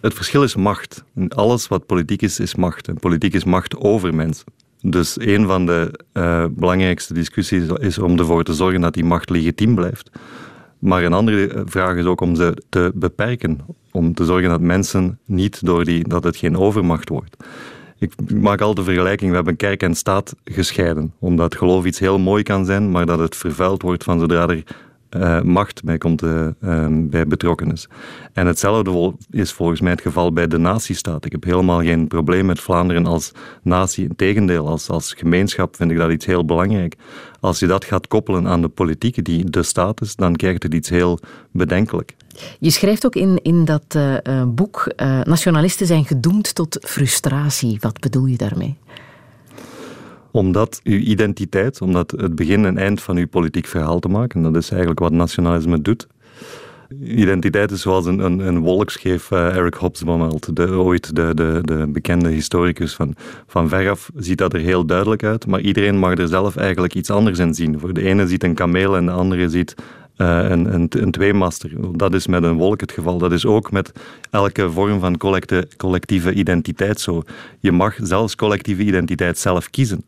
Het verschil is macht. Alles wat politiek is, is macht. En politiek is macht over mensen. Dus een van de eh, belangrijkste discussies is om ervoor te zorgen dat die macht legitiem blijft. Maar een andere eh, vraag is ook om ze te beperken. Om te zorgen dat mensen niet door die, dat het geen overmacht wordt. Ik maak altijd de vergelijking, we hebben kerk en staat gescheiden. Omdat geloof iets heel mooi kan zijn, maar dat het vervuild wordt van zodra er eh, macht bij, komt, eh, ehm, bij betrokken. En hetzelfde is volgens mij het geval bij de natiestaat. Ik heb helemaal geen probleem met Vlaanderen als natie. Integendeel, als, als gemeenschap vind ik dat iets heel belangrijk. Als je dat gaat koppelen aan de politiek die de staat is, dan krijgt het iets heel bedenkelijk. Je schrijft ook in, in dat eh, boek, nationalisten zijn gedoemd tot frustratie. Wat bedoel je daarmee? Omdat uw identiteit, omdat het begin en eind van uw politiek verhaal te maken, dat is eigenlijk wat nationalisme doet. Identiteit is zoals een, een, een wolk, schreef eh, Eric Hobsbawm de, ooit de, de, de bekende historicus. Van, van veraf ziet dat er heel duidelijk uit, maar iedereen mag er zelf eigenlijk iets anders in zien. Voor de ene ziet een kameel en de andere ziet eh, een, een, tweemaster. Dat is met een wolk het geval. Dat is ook met elke vorm van collecte, collectieve identiteit zo. Je mag zelfs collectieve identiteit zelf kiezen.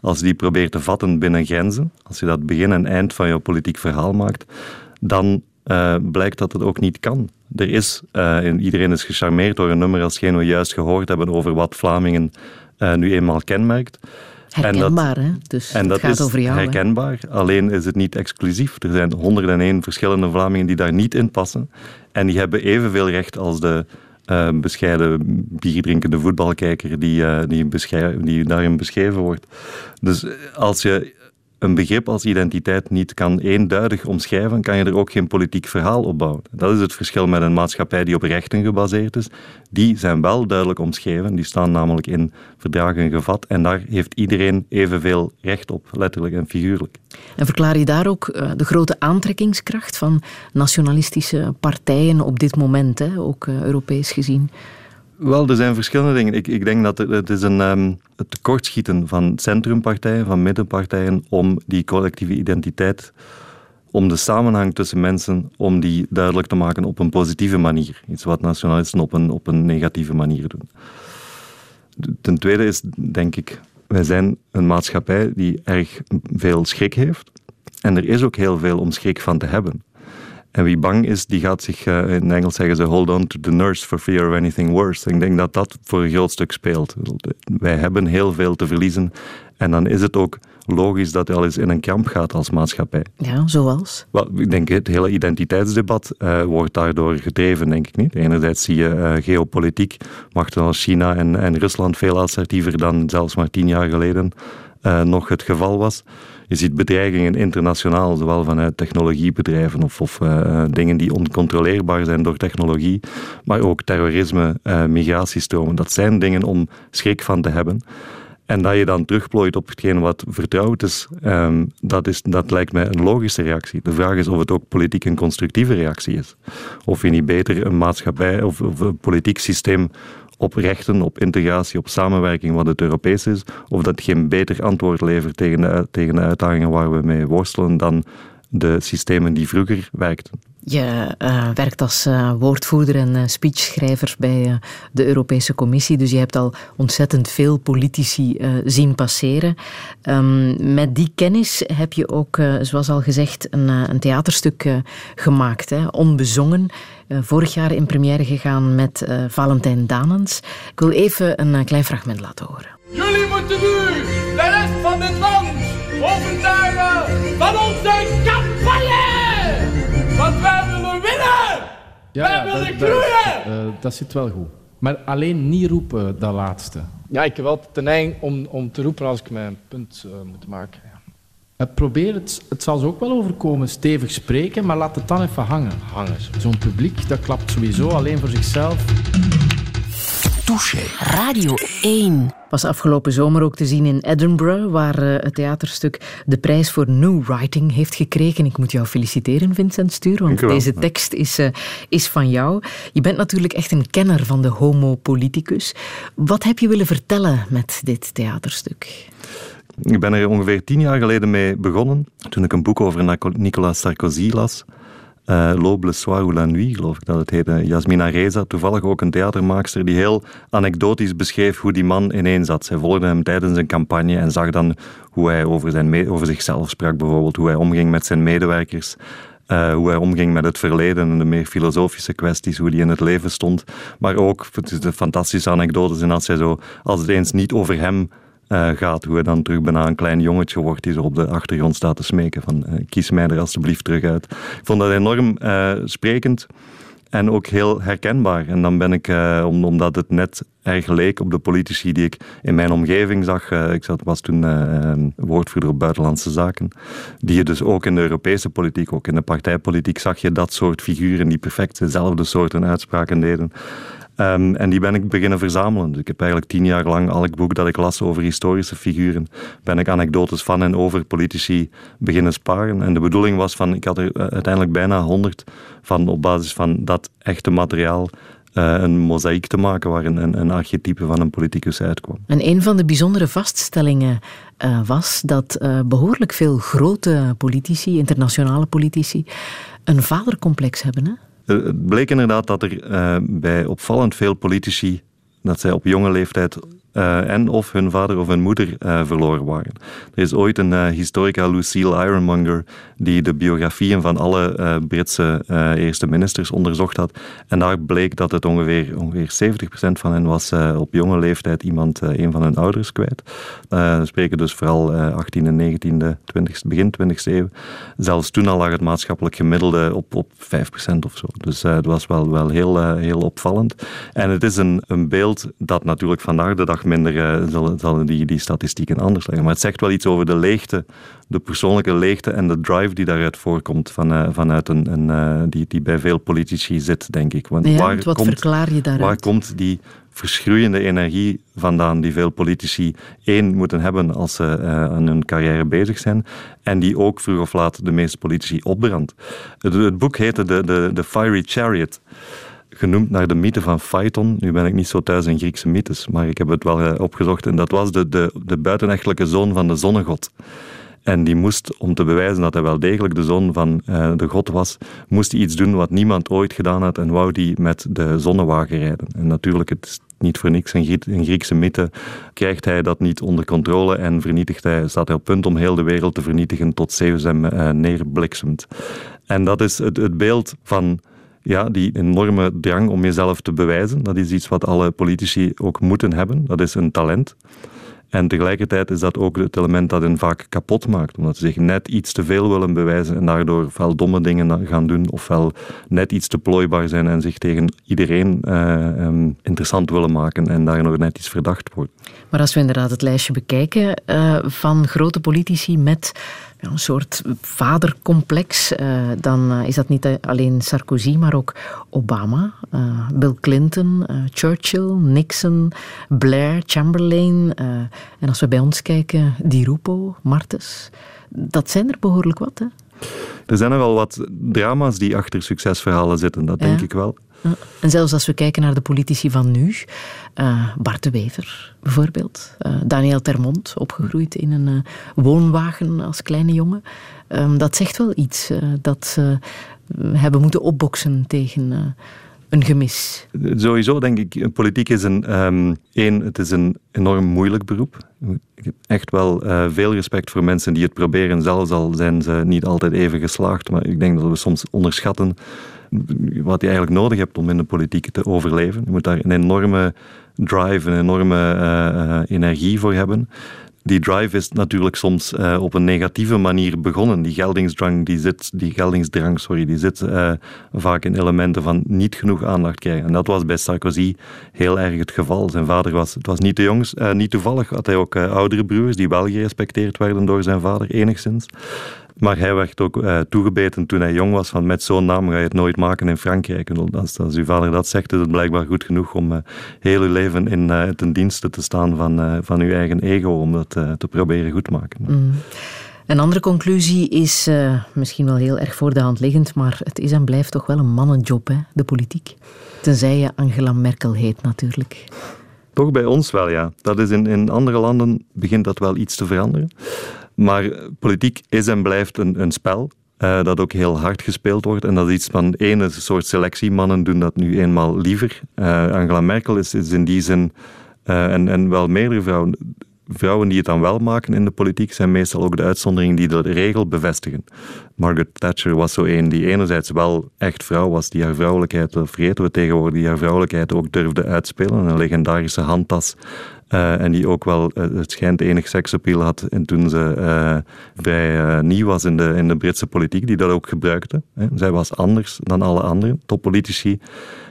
Als je die probeert te vatten binnen grenzen, als je dat begin en eind van je politiek verhaal maakt, dan eh, blijkt dat het ook niet kan. Er is, eh, en iedereen is gecharmeerd door een nummer als geen we juist gehoord hebben over wat Vlamingen nu eenmaal kenmerkt. Herkenbaar, hè? Dus en het dat gaat is over jou. hè? herkenbaar, alleen is het niet exclusief. Er zijn 101 verschillende Vlamingen die daar niet in passen. En die hebben evenveel recht als de eh, bescheiden bierdrinkende voetbalkijker die, eh, die, die daarin beschreven wordt. Dus eh, als je een begrip als identiteit niet kan eenduidig omschrijven, kan je er ook geen politiek verhaal op bouwen. Dat is het verschil met een maatschappij die op rechten gebaseerd is. Die zijn wel duidelijk omschreven, die staan namelijk in verdragen gevat en daar heeft iedereen evenveel recht op, letterlijk en figuurlijk. En verklaar je daar ook eh, de grote aantrekkingskracht van nationalistische partijen op dit moment, hè? ook eh, Europees gezien? Wel, er zijn verschillende dingen. Ik, ik denk dat het is een ehm, het tekortschieten van centrumpartijen, van middenpartijen, om die collectieve identiteit, om de samenhang tussen mensen, om die duidelijk te maken op een positieve manier. Iets wat nationalisten op een, op een negatieve manier doen. Ten tweede is, denk ik, wij zijn een maatschappij die erg veel schrik heeft. En er is ook heel veel om schrik van te hebben. En wie bang is, die gaat zich, eh, in Engels zeggen ze, hold on to the nurse for fear of anything worse. Ik denk dat dat voor een groot stuk speelt. Wij hebben heel veel te verliezen. En dan is het ook logisch dat je al eens in een kamp gaat als maatschappij. Ja, zoals? Wel, ik denk het hele identiteitsdebat eh, wordt daardoor gedreven, denk ik niet. Enerzijds zie je eh, geopolitiek, machten als China en, en Rusland veel assertiever dan zelfs maar tien jaar geleden nog het geval was. Je ziet bedreigingen internationaal, zowel vanuit technologiebedrijven of, of eh, dingen die oncontroleerbaar zijn door technologie, maar ook terrorisme, eh, migratiestromen. Dat zijn dingen om schrik van te hebben. En dat je dan terugplooit op hetgeen wat vertrouwd is, ehm, dat is, dat lijkt mij een logische reactie. De vraag is of het ook politiek een constructieve reactie is. Of je niet beter een maatschappij of, of een politiek systeem op rechten, op integratie, op samenwerking, wat het Europees is, of dat geen beter antwoord levert tegen de, tegen uitdagingen waar we mee worstelen dan de systemen die vroeger werkten. Je eh, werkt als eh, woordvoerder en eh, speechschrijver bij de Europese Commissie, dus je hebt al ontzettend veel politici zien passeren. Ehm, met die kennis heb je ook, zoals al gezegd, een, een theaterstuk gemaakt, hè, onbezongen. Eh, vorig jaar in première gegaan met eh, Valentijn Danens. Ik wil even een eh, klein fragment laten horen. Jullie moeten nu de rest van dit land overtuigen van onze campagne! Want wij willen winnen! wij willen groeien! eh, dat zit wel goed. Maar alleen niet roepen, dat laatste. Ja, ik heb wel de neiging om, om te roepen als ik mijn punt eh, moet maken. Eh, probeer het, het zal ze ook wel overkomen, stevig spreken, maar laat het dan even hangen. Hangen. Zo'n publiek, dat klapt sowieso alleen voor zichzelf. Touché. Radio 1. Was afgelopen zomer ook te zien in Edinburgh, waar eh, het theaterstuk de prijs voor New Writing heeft gekregen. Ik moet jou feliciteren, Vincent Stuur, want deze tekst is, eh, is van jou. Je bent natuurlijk echt een kenner van de homo politicus. Wat heb je willen vertellen met dit theaterstuk? Ik ben er ongeveer tien jaar geleden mee begonnen, toen ik een boek over Nicolas Sarkozy las. Eh L'Aube, le soir ou la nuit, geloof ik dat het heette. Jasmina Reza, toevallig ook een theatermaakster, die heel anekdotisch beschreef hoe die man ineen zat. Zij volgde hem tijdens zijn campagne en zag dan hoe hij over, zijn over zichzelf sprak, bijvoorbeeld. Hoe hij omging met zijn medewerkers. eh, hoe hij omging met het verleden en de meer filosofische kwesties, hoe hij in het leven stond. Maar ook het is de fantastische anekdotes en als hij zo, als het eens niet over hem eh, gaat. Hoe hij dan terug bijna een klein jongetje wordt die zo op de achtergrond staat te smeken van eh, kies mij er alstublieft terug uit. Ik vond dat enorm eh, sprekend en ook heel herkenbaar. En dan ben ik, om- omdat het net erg leek op de politici die ik in mijn omgeving zag. ik zat, was toen eh, eh, woordvoerder op buitenlandse zaken. Die je dus ook in de Europese politiek, ook in de partijpolitiek, zag je dat soort figuren die perfect dezelfde soorten uitspraken deden. Ehm, en die ben ik beginnen verzamelen. Dus ik heb eigenlijk tien jaar lang elk boek dat ik las over historische figuren, ben ik anekdotes van en over politici beginnen sparen. En de bedoeling was van, ik had er eh, uiteindelijk bijna honderd van op basis van dat echte materiaal eh, een mozaïek te maken waar een, een, archetype van een politicus uitkwam. En een van de bijzondere vaststellingen eh, was dat eh, behoorlijk veel grote politici, internationale politici, een vadercomplex hebben. Hè? Eh, Het bleek inderdaad dat er eh, bij opvallend veel politici, dat zij op jonge leeftijd eh, en of hun vader of hun moeder eh, verloren waren. Er is ooit een eh, historica, Lucille Ironmonger, die de biografieën van alle Britse eerste ministers onderzocht had. En daar bleek dat het ongeveer, ongeveer 70% van hen was op jonge leeftijd iemand, een van hun ouders kwijt. We spreken dus vooral eh 18e, 19e, 20e, begin 20e eeuw. Zelfs toen al lag het maatschappelijk gemiddelde op, op 5% of zo. Dus het was wel, wel heel, heel opvallend. En het is een, een beeld dat natuurlijk vandaag de dag minder eh, zullen, zullen die, die statistieken anders liggen. Maar het zegt wel iets over de leegte, de persoonlijke leegte en de drive die daaruit voorkomt van, eh, vanuit een, een eh, die, die bij veel politici zit, denk ik. Want Ja, waar wat komt, verklaar je daaruit? Waar komt die verschroeiende energie vandaan die veel politici één moeten hebben als ze eh, aan hun carrière bezig zijn en die ook vroeg of laat de meeste politici opbrandt. Het, het boek heette de, de, de Fiery Chariot genoemd naar de mythe van Phaeton. Nu ben ik niet zo thuis in Griekse mythes, maar ik heb het wel eh, opgezocht. En dat was de, de, de buitenechtelijke zoon van de zonnegod. En die moest, om te bewijzen dat hij wel degelijk de zoon van eh, de god was, moest hij iets doen wat niemand ooit gedaan had en wou die met de zonnewagen rijden. En natuurlijk, het is niet voor niks een Griekse mythe, krijgt hij dat niet onder controle en vernietigt hij, staat hij op punt om heel de wereld te vernietigen tot Zeus hem eh, neerbliksemt. En dat is het, het beeld van ja, die enorme drang om jezelf te bewijzen. Dat is iets wat alle politici ook moeten hebben. Dat is een talent. En tegelijkertijd is dat ook het element dat hen vaak kapot maakt. Omdat ze zich net iets te veel willen bewijzen en daardoor ofwel domme dingen gaan doen, ofwel net iets te plooibaar zijn en zich tegen iedereen eh, ehm, interessant willen maken en daardoor net iets verdacht worden. Maar als we inderdaad het lijstje bekijken eh, van grote politici met ja, een soort vadercomplex, eh, dan eh, is dat niet alleen Sarkozy, maar ook Obama, eh, Bill Clinton, eh, Churchill, Nixon, Blair, Chamberlain. eh, en als we bij ons kijken, Di Rupo, Martens. Dat zijn er behoorlijk wat, hè? Er zijn er wel wat drama's die achter succesverhalen zitten, dat denk ik wel. En zelfs als we kijken naar de politici van nu, eh, Bart de Wever bijvoorbeeld, eh, Daniel Termont, opgegroeid in een eh, woonwagen als kleine jongen. Ehm, dat zegt wel iets, dat ze hebben moeten opboksen tegen een gemis. Sowieso denk ik, politiek is een, ehm, één, het is een enorm moeilijk beroep. Ik heb echt wel veel respect voor mensen die het proberen, zelfs al zijn ze niet altijd even geslaagd. Maar ik denk dat we soms onderschatten wat je eigenlijk nodig hebt om in de politiek te overleven. Je moet daar een enorme drive, een enorme eh, eh, energie voor hebben. Die drive is natuurlijk soms eh, op een negatieve manier begonnen. Die geldingsdrang, die zit, die geldingsdrang, sorry, die zit vaak in elementen van niet genoeg aandacht krijgen. En dat was bij Sarkozy heel erg het geval. Zijn vader was, het was niet de jongs, niet toevallig had hij ook oudere broers die wel gerespecteerd werden door zijn vader, enigszins. Maar hij werd ook eh, toegebeten toen hij jong was van met zo'n naam ga je het nooit maken in Frankrijk. En als, als uw vader dat zegt, is het blijkbaar goed genoeg om eh, heel uw leven in, eh, ten dienste te staan van, van uw eigen ego om dat te proberen goed te maken. Mm. Een andere conclusie is misschien wel heel erg voor de hand liggend, maar het is en blijft toch wel een mannenjob, hè, de politiek. Tenzij je Angela Merkel heet natuurlijk. Toch bij ons wel, ja. Dat is in, in andere landen begint dat wel iets te veranderen. Maar politiek is en blijft een, een spel. eh, dat ook heel hard gespeeld wordt. En dat is iets van een soort selectie. Mannen doen dat nu eenmaal liever. Eh, Angela Merkel is, is in die zin, eh, en, wel meerdere vrouwen, vrouwen die het dan wel maken in de politiek, zijn meestal ook de uitzonderingen die de regel bevestigen. Margaret Thatcher was zo één die enerzijds wel echt vrouw was, die haar vrouwelijkheid, dat vergeten we tegenwoordig, die haar vrouwelijkheid ook durfde uitspelen. Een legendarische handtas. Eh, en die ook wel, eh, het schijnt, enig seksappeal had en toen ze eh, vrij nieuw was in de, in de Britse politiek, die dat ook gebruikte. Hè. Zij was anders dan alle andere toppolitici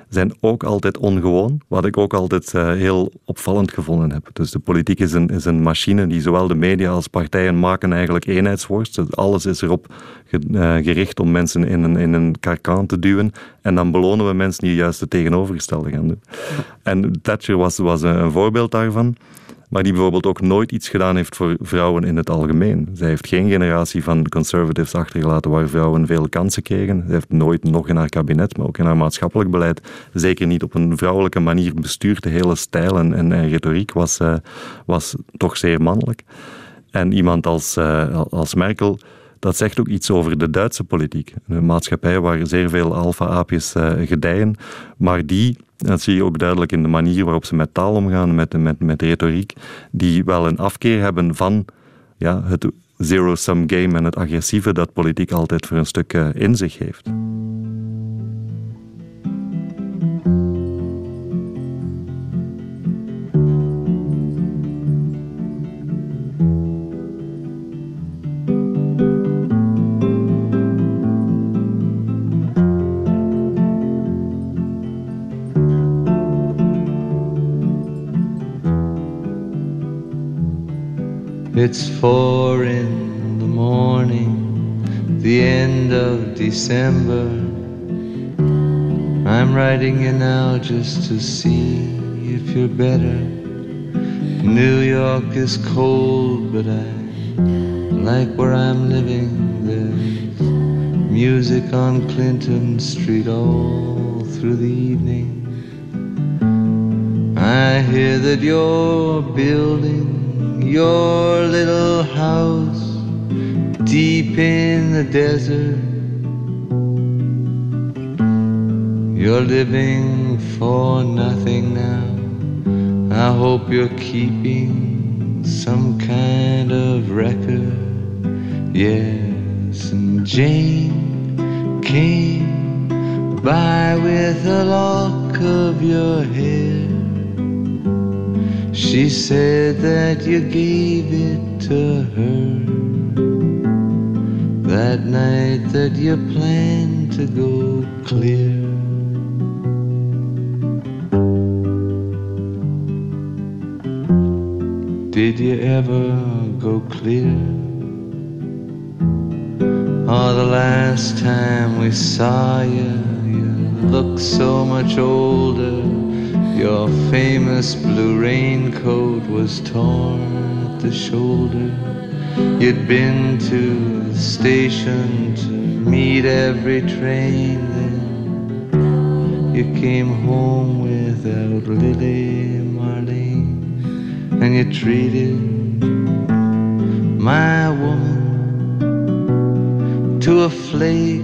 zijn ook altijd ongewoon, wat ik ook altijd eh, heel opvallend gevonden heb. Dus de politiek is een, is een machine die zowel de media als partijen maken eigenlijk eenheidsworst. Alles is erop eh, gericht om mensen in een, in een karkaan te duwen. En dan belonen we mensen die juist het tegenovergestelde gaan doen. En Thatcher was, was een voorbeeld daarvan. Maar die bijvoorbeeld ook nooit iets gedaan heeft voor vrouwen in het algemeen. Zij heeft geen generatie van conservatives achtergelaten waar vrouwen veel kansen kregen. Zij heeft nooit, nog in haar kabinet, maar ook in haar maatschappelijk beleid, zeker niet op een vrouwelijke manier bestuurd. De hele stijl en, en, retoriek was, eh, was toch zeer mannelijk. En iemand als, eh, als Merkel, dat zegt ook iets over de Duitse politiek. Een maatschappij waar zeer veel alfa-aapjes eh, gedijen, maar die, dat zie je ook duidelijk in de manier waarop ze met taal omgaan, met, met, met retoriek, die wel een afkeer hebben van ja, het zero-sum game en het agressieve dat politiek altijd voor een stuk eh, in zich heeft. It's four in the morning, the end of December. I'm writing you now just to see if you're better. New York is cold, but I like where I'm living. There's music on Clinton Street all through the evening. I hear that you're building your little house deep in the desert. You're living for nothing now. I hope you're keeping some kind of record. Yes, and Jane came by with a lock of your hair. She said that you gave it to her that night that you planned to go clear. Did you ever go clear? Oh, the last time we saw you, you looked so much older. Your famous blue raincoat was torn at the shoulder. You'd been to the station to meet every train then. You came home without Lily Marlene, and you treated my woman to a flake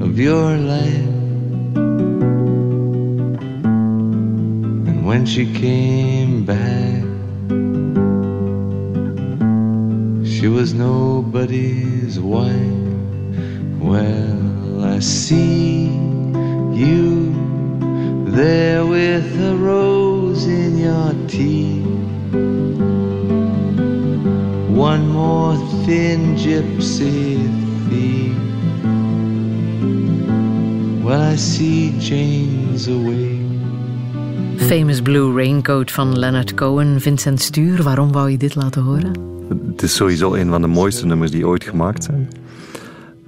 of your life. When she came back, she was nobody's wife. Well, I see you there with a rose in your teeth. One more thin gypsy thief. Well, I see Jane's away. Famous Blue Raincoat van Leonard Cohen. Vincent Stuur, waarom wou je dit laten horen? Het is sowieso een van de mooiste nummers die ooit gemaakt zijn.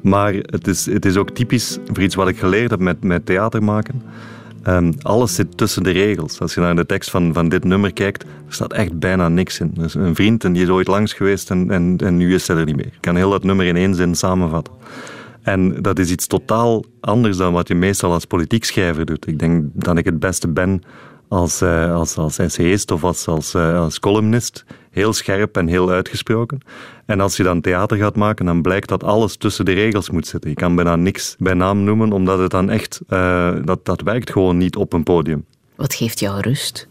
Maar het is, het is ook typisch voor iets wat ik geleerd heb met, met theater maken. Ehm, alles zit tussen de regels. Als je naar de tekst van, van dit nummer kijkt, er staat echt bijna niks in. Dus een vriend en die is ooit langs geweest en, en, en nu is hij er niet meer. Ik kan heel dat nummer in één zin samenvatten. En dat is iets totaal anders dan wat je meestal als politiek schrijver doet. Ik denk dat ik het beste ben als, eh, als, als essayist of als, als, eh, als columnist. Heel scherp en heel uitgesproken. En als je dan theater gaat maken, dan blijkt dat alles tussen de regels moet zitten. Je kan bijna niks bij naam noemen, omdat het dan echt... eh, dat, dat werkt gewoon niet op een podium. Wat geeft jou rust?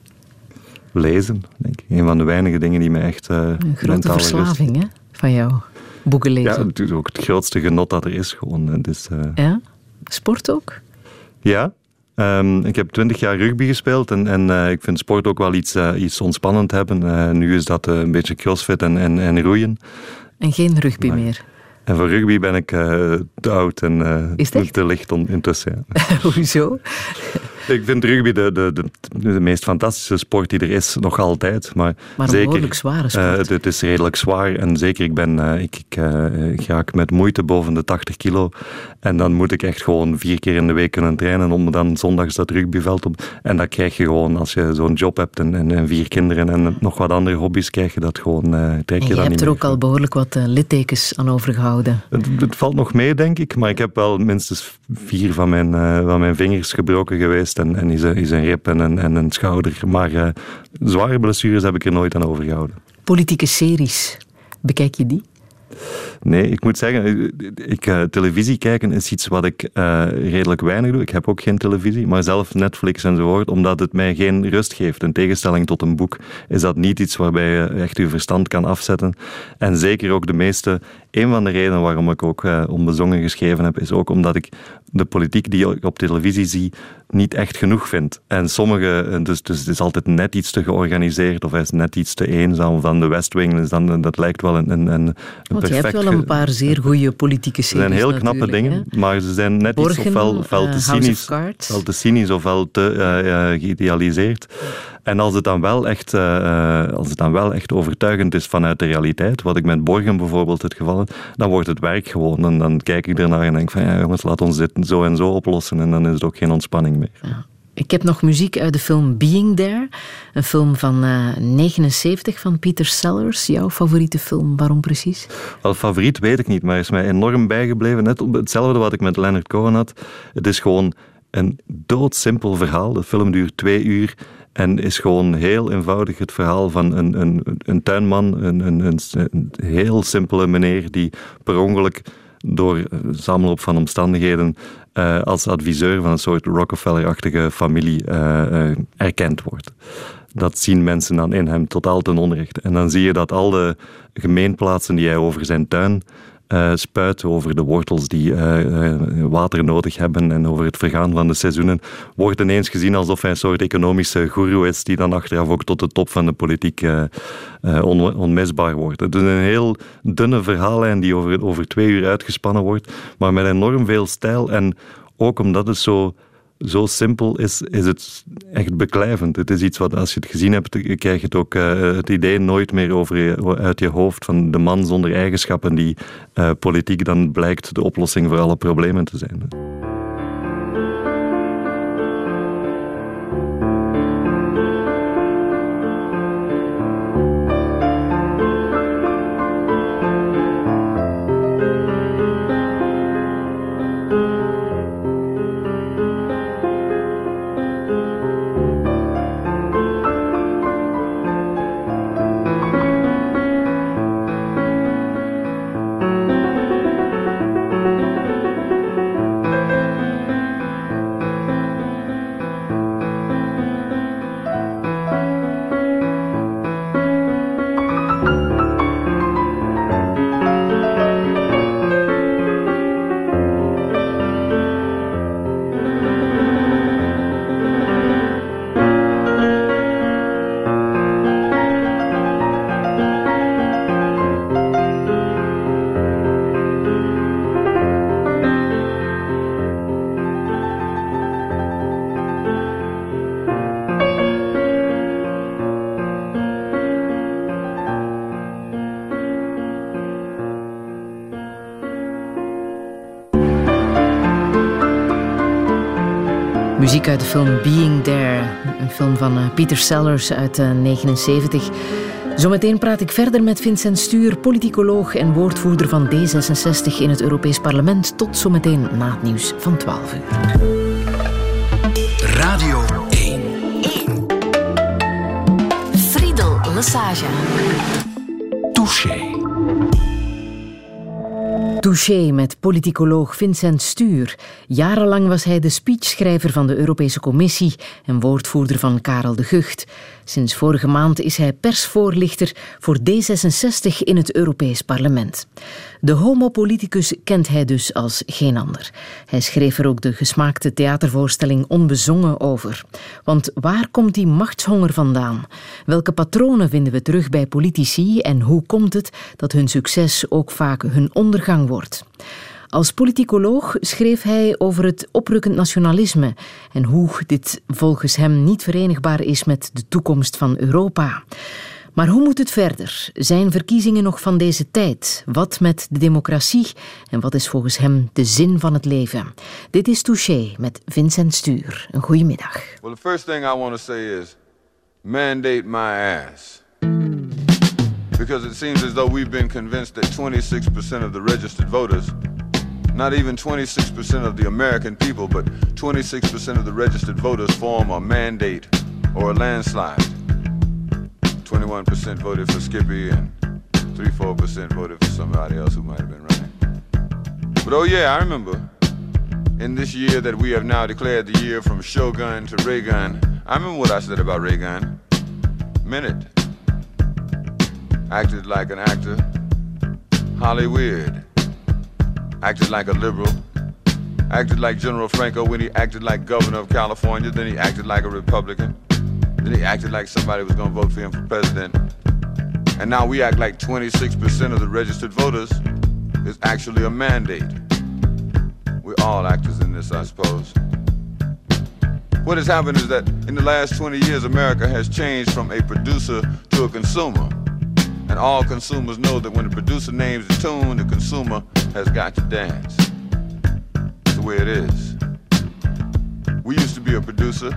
Lezen, denk ik. Een van de weinige dingen die me echt eh Een grote rust- verslaving hè, van jou. Boeken lezen. Ja, het is ook het grootste genot dat er is. Gewoon. Eh, Ja? Sport ook? Ja. Ehm, ik heb twintig jaar rugby gespeeld en, en eh, ik vind sport ook wel iets, eh, iets ontspannend hebben. Eh, nu is dat een beetje crossfit en, en, en roeien. En geen rugby meer. En voor rugby ben ik te oud en te licht on- intussen. Ja. Hoezo? Ik vind rugby de, de, de, de meest fantastische sport die er is, nog altijd. Maar, zeker, behoorlijk zware sport. eh, het, het is redelijk zwaar en zeker, ik, ben, eh, ik, ik eh, ik raak met moeite boven de 80 kilo. En dan moet ik echt gewoon vier keer in de week kunnen trainen om dan zondags dat rugbyveld op. En dat krijg je gewoon als je zo'n job hebt en, en, en vier kinderen en nog wat andere hobby's, krijg je dat gewoon, eh trek je je dat hebt niet er ook al behoorlijk wat eh, littekens aan overgehouden. Het, het valt nog mee, denk ik, maar ik heb wel minstens vier van mijn, eh, van mijn vingers gebroken geweest en, en is, een, is een rib en een, en een schouder. Maar eh, zware blessures heb ik er nooit aan overgehouden. Politieke series, bekijk je die? Nee, ik moet zeggen, ik, eh, televisie kijken is iets wat ik eh, redelijk weinig doe. Ik heb ook geen televisie, maar zelf Netflix enzovoort, omdat het mij geen rust geeft. In tegenstelling tot een boek is dat niet iets waarbij je echt je verstand kan afzetten. En zeker ook de meeste, een van de redenen waarom ik ook eh, onbezongen geschreven heb, is ook omdat ik de politiek die ik op televisie zie niet echt genoeg vind. En sommige, eh, dus, dus het is altijd net iets te georganiseerd of hij is net iets te eenzaam. Of dan de West Wing, is dan, dat lijkt wel een, een, een, Want je hebt wel een paar zeer goede politieke ze series zijn heel knappe dingen, hè. maar ze zijn net Borgen, iets ofwel, ofwel eh, te House of cynisch, ofwel te cynisch ofwel te eh, eh, geïdealiseerd. En als het, dan wel echt, eh, eh, als het dan wel echt overtuigend is vanuit de realiteit, wat ik met Borgen bijvoorbeeld het geval heb, dan wordt het werk gewoon. En dan kijk ik ernaar en denk van ja jongens, laat ons dit zo en zo oplossen en dan is het ook geen ontspanning meer. Ik heb nog muziek uit de film Being There. Een film van eh 79 van Peter Sellers. Jouw favoriete film, waarom precies? Wel, favoriet weet ik niet, maar is mij enorm bijgebleven. Net op hetzelfde wat ik met Leonard Cohen had. Het is gewoon een doodsimpel verhaal. De film duurt twee uur en is gewoon heel eenvoudig het verhaal van een, een, een tuinman, een, een, een, heel simpele meneer die per ongeluk door een samenloop van omstandigheden eh, als adviseur van een soort Rockefeller-achtige familie eh, eh, erkend wordt. dat zien mensen dan in hem totaal ten onrechte. En dan zie je dat al de gemeenplaatsen die hij over zijn tuin eh, spuit, over de wortels die eh, eh, water nodig hebben en over het vergaan van de seizoenen, wordt ineens gezien alsof hij een soort economische guru is die dan achteraf ook tot de top van de politiek on- onmisbaar wordt. Het is een heel dunne verhaallijn die over, over twee uur uitgespannen wordt, maar met enorm veel stijl en ook omdat het zo zo simpel is, is het echt beklijvend. Het is iets wat, als je het gezien hebt, krijg je het ook eh, het idee nooit meer over uit je hoofd van de man zonder eigenschappen die eh, politiek dan blijkt de oplossing voor alle problemen te zijn. Muziek uit de film Being There, een film van eh, Peter Sellers uit 1979. Zometeen praat ik verder met Vincent Stuur, politicoloog en woordvoerder van D66 in het Europees Parlement. Tot zometeen na het nieuws van 12 uur. Radio 1. Friedel Lesage. Touché met politicoloog Vincent Stuur. Jarenlang was hij de speechschrijver van de Europese Commissie en woordvoerder van Karel de Gucht. Sinds vorige maand is hij persvoorlichter voor D66 in het Europees Parlement. De homopoliticus kent hij dus als geen ander. Hij schreef er ook de gesmaakte theatervoorstelling Onbezongen over. Want waar komt die machtshonger vandaan? Welke patronen vinden we terug bij politici en hoe komt het dat hun succes ook vaak hun ondergang wordt? Als politicoloog schreef hij over het oprukkend nationalisme en hoe dit volgens hem niet verenigbaar is met de toekomst van Europa. Maar hoe moet het verder? Zijn verkiezingen nog van deze tijd? Wat met de democratie? En wat is volgens hem de zin van het leven? Dit is Touché met Vincent Stuur. Een goede middag. Is mandate ass. Because it seems as though we've been convinced that 26% of the registered voters, not even 26% of the American people, but 26% of the registered voters form a mandate or a landslide. 21% voted for Skippy and 3 4% voted for somebody else who might have been running. But oh, yeah, I remember in this year that we have now declared the year from Shogun to Raygun, I remember what I said about Raygun. Minute. Acted like an actor. Hollywood. Acted like a liberal. Acted like General Franco when he acted like governor of California. Then he acted like a Republican. Then he acted like somebody was going to vote for him for president. And now we act like 26% of the registered voters is actually a mandate. We're all actors in this, I suppose. What has happened is that in the last 20 years, America has changed from a producer to a consumer. And all consumers know that when the producer names the tune, the consumer has got to dance. That's the way it is. We used to be a producer,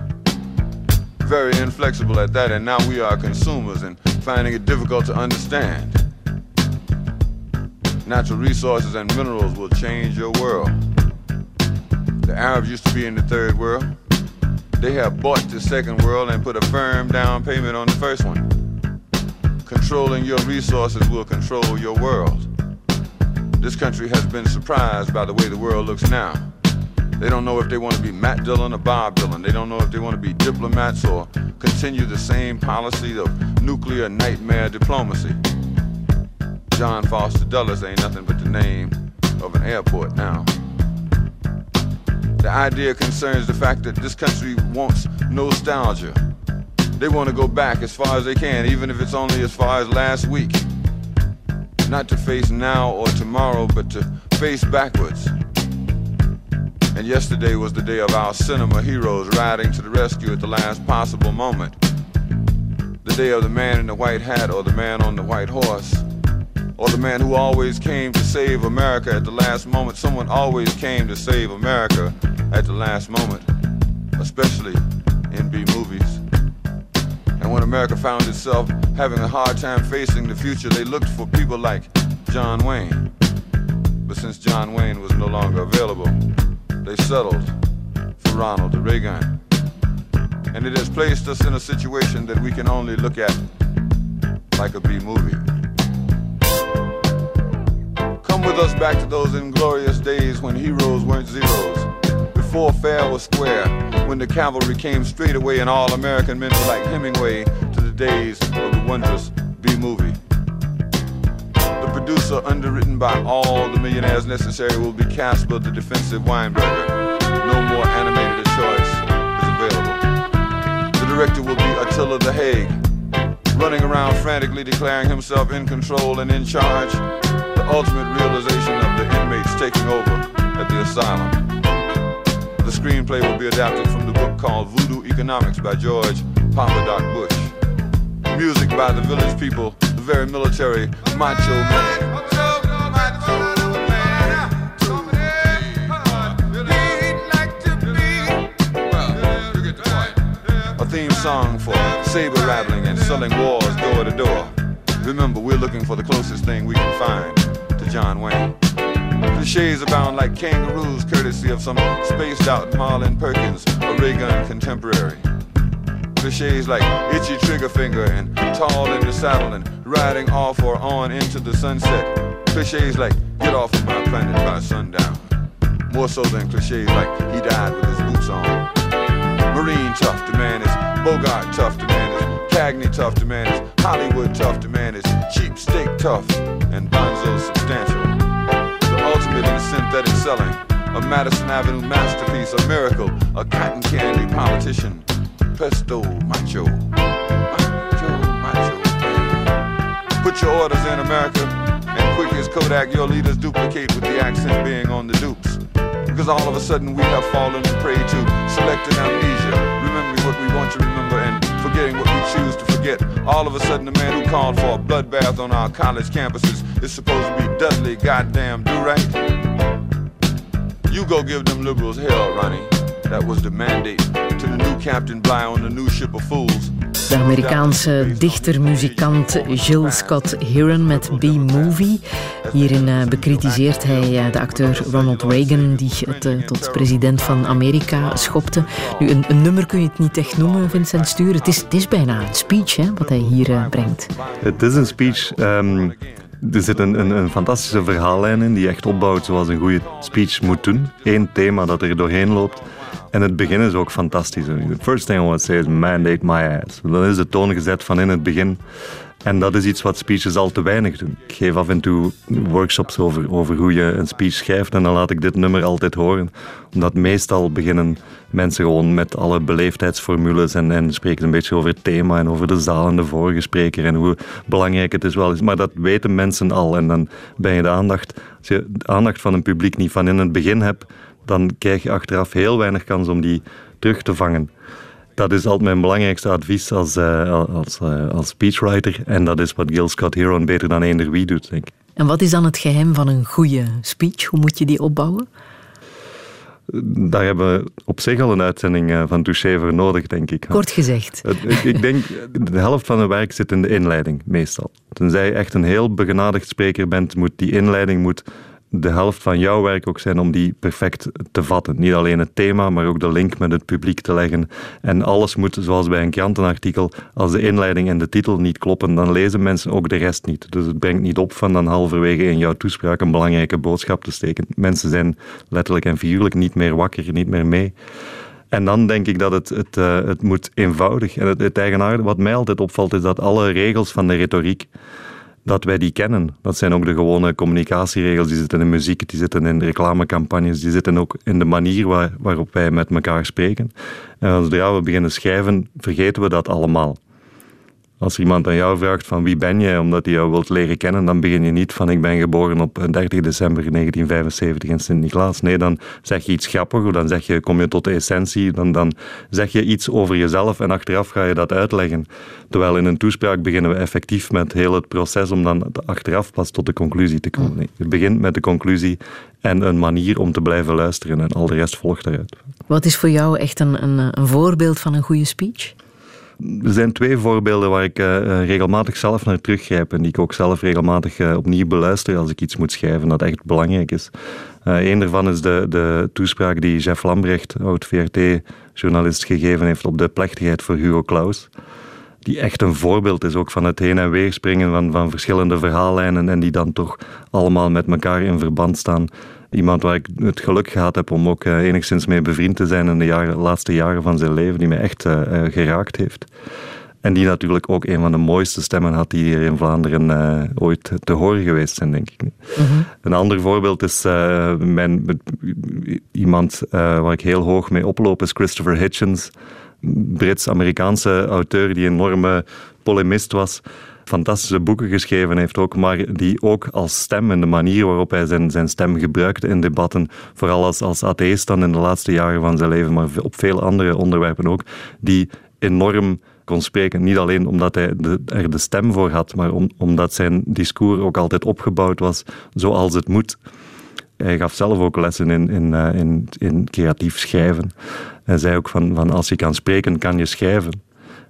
very inflexible at that, and now we are consumers and finding it difficult to understand. Natural resources and minerals will change your world. The Arabs used to be in the third world. They have bought the second world and put a firm down payment on the first one. Controlling your resources will control your world. This country has been surprised by the way the world looks now. They don't know if they want to be Matt Dillon or Bob Dylan. They don't know if they want to be diplomats or continue the same policy of nuclear nightmare diplomacy. John Foster Dulles ain't nothing but the name of an airport now. The idea concerns the fact that this country wants nostalgia. They want to go back as far as they can, even if it's only as far as last week. Not to face now or tomorrow, but to face backwards. And yesterday was the day of our cinema heroes riding to the rescue at the last possible moment. The day of the man in the white hat or the man on the white horse. Or the man who always came to save America at the last moment. Someone always came to save America at the last moment, especially in B movies. When America found itself having a hard time facing the future, they looked for people like John Wayne. But since John Wayne was no longer available, they settled for Ronald Reagan. And it has placed us in a situation that we can only look at like a B movie. Come with us back to those inglorious days when heroes weren't zeros. Before fair was square, when the cavalry came straight away and all American men were like Hemingway to the days of the wondrous B movie. The producer, underwritten by all the millionaires necessary, will be Casper the defensive Weinberger. No more animated a choice is available. The director will be Attila the Hague, running around frantically declaring himself in control and in charge. The ultimate realization of the inmates taking over at the asylum. The screenplay will be adapted from the book called Voodoo Economics by George Papa Doc Bush. Music by the village people, the very military macho man. A theme song for saber rattling and selling wars door to door. Remember, we're looking for the closest thing we can find to John Wayne. Cliches abound like kangaroos, courtesy of some spaced out Marlon Perkins, a ray gun contemporary. Cliches like itchy trigger finger and tall in the saddle and riding off or on into the sunset. Cliches like get off of my planet by sundown. More so than cliches like he died with his boots on. Marine tough to man is Bogart tough to man is Cagney tough to man is Hollywood tough to man is cheap steak tough and substantial. Synthetic selling, a Madison Avenue masterpiece, a miracle, a cotton candy politician, pesto macho, macho, macho. Put your orders in America, and quick as Kodak, your leaders duplicate with the accent being on the dupes. Because all of a sudden we have fallen prey to selective amnesia, remembering what we want to remember and forgetting what we choose to forget. All of a sudden, the man who called for a bloodbath on our college campuses is supposed to be Dudley Goddamn Right. You go give them liberals hell, Ronnie. That was the mandate to the new Captain Bligh on the new ship of fools. De Amerikaanse dichter-muzikant Jill Scott Heron met B-Movie. Hierin uh, bekritiseert hij uh, de acteur Ronald Reagan, die het uh, tot president van Amerika schopte. Nu, een, nummer kun je het niet echt noemen, Vincent Stuur. Het is, het is bijna een speech hè, wat hij hier brengt. Het is een speech. Um, er zit een, een, een, fantastische verhaallijn in die echt opbouwt zoals een goede speech moet doen. Eén thema dat er doorheen loopt. En het begin is ook fantastisch. The first thing I want to say is mandate my ass. Dat is de toon gezet van in het begin. En dat is iets wat speeches al te weinig doen. Ik geef af en toe workshops over, over hoe je een speech schrijft en dan laat ik dit nummer altijd horen. Omdat meestal beginnen mensen gewoon met alle beleefdheidsformules en, en spreken een beetje over het thema en over de zaal en de vorige spreker en hoe belangrijk het is wel is. Maar dat weten mensen al en dan ben je de aandacht, als je de aandacht van een publiek niet van in het begin hebt, dan krijg je achteraf heel weinig kans om die terug te vangen. Dat is altijd mijn belangrijkste advies als, uh, als, uh, als speechwriter. En dat is wat Gil Scott Heron beter dan eender wie doet, denk ik. En wat is dan het geheim van een goede speech? Hoe moet je die opbouwen? Daar hebben we op zich al een uitzending uh, van Touché voor nodig, denk ik. Kort gezegd. Ik denk, de helft van het werk zit in de inleiding, meestal. Tenzij je echt een heel begenadigd spreker bent, moet die inleiding moet de helft van jouw werk ook zijn om die perfect te vatten. Niet alleen het thema, maar ook de link met het publiek te leggen. En alles moet, zoals bij een krantenartikel, als de inleiding en de titel niet kloppen, dan lezen mensen ook de rest niet. Dus het brengt niet op van dan halverwege in jouw toespraak een belangrijke boodschap te steken. Mensen zijn letterlijk en figuurlijk niet meer wakker, niet meer mee. En dan denk ik dat het, het, eh, het moet eenvoudig. En het, het wat mij altijd opvalt, is dat alle regels van de retoriek, dat wij die kennen. Dat zijn ook de gewone communicatieregels, die zitten in muziek, die zitten in reclamecampagnes, die zitten ook in de manier waar, waarop wij met elkaar spreken. En zodra we beginnen schrijven, vergeten we dat allemaal. Als iemand aan jou vraagt van wie ben jij, omdat hij jou wilt leren kennen, dan begin je niet van ik ben geboren op 30 december 1975 in Sint-Niklaas. Nee, dan zeg je iets grappigs, of dan zeg je, kom je tot de essentie, dan, dan zeg je iets over jezelf en achteraf ga je dat uitleggen. Terwijl in een toespraak beginnen we effectief met heel het proces om dan achteraf pas tot de conclusie te komen. Nee, het begint met de conclusie en een manier om te blijven luisteren en al de rest volgt daaruit. Wat is voor jou echt een, een, een voorbeeld van een goede speech? Er zijn twee voorbeelden waar ik uh, regelmatig zelf naar teruggrijp en die ik ook zelf regelmatig uh, opnieuw beluister als ik iets moet schrijven dat echt belangrijk is. Een daarvan is de, de toespraak die Jeff Lambrecht, oud-VRT-journalist, gegeven heeft op de plechtigheid voor Hugo Claus. Die echt een voorbeeld is ook van het heen en weer springen van, van verschillende verhaallijnen en die dan toch allemaal met elkaar in verband staan iemand waar ik het geluk gehad heb om ook uh, enigszins mee bevriend te zijn in de jaren, laatste jaren van zijn leven, die mij echt uh, uh, geraakt heeft. En die natuurlijk ook een van de mooiste stemmen had die hier in Vlaanderen ooit te horen geweest zijn, denk ik. -hmm. Een ander voorbeeld is mijn, iemand waar ik heel hoog mee oploop, is Christopher Hitchens, Brits-Amerikaanse auteur die een enorme polemist was fantastische boeken geschreven heeft ook, maar die ook als stem en de manier waarop hij zijn, zijn stem gebruikte in debatten, vooral als, als dan in de laatste jaren van zijn leven, maar op veel andere onderwerpen ook, die enorm kon spreken. Niet alleen omdat hij er de stem voor had, maar om, omdat zijn discours ook altijd opgebouwd was zoals het moet. Hij gaf zelf ook lessen in, in, in, in creatief schrijven. Hij zei ook van, van als je kan spreken, kan je schrijven.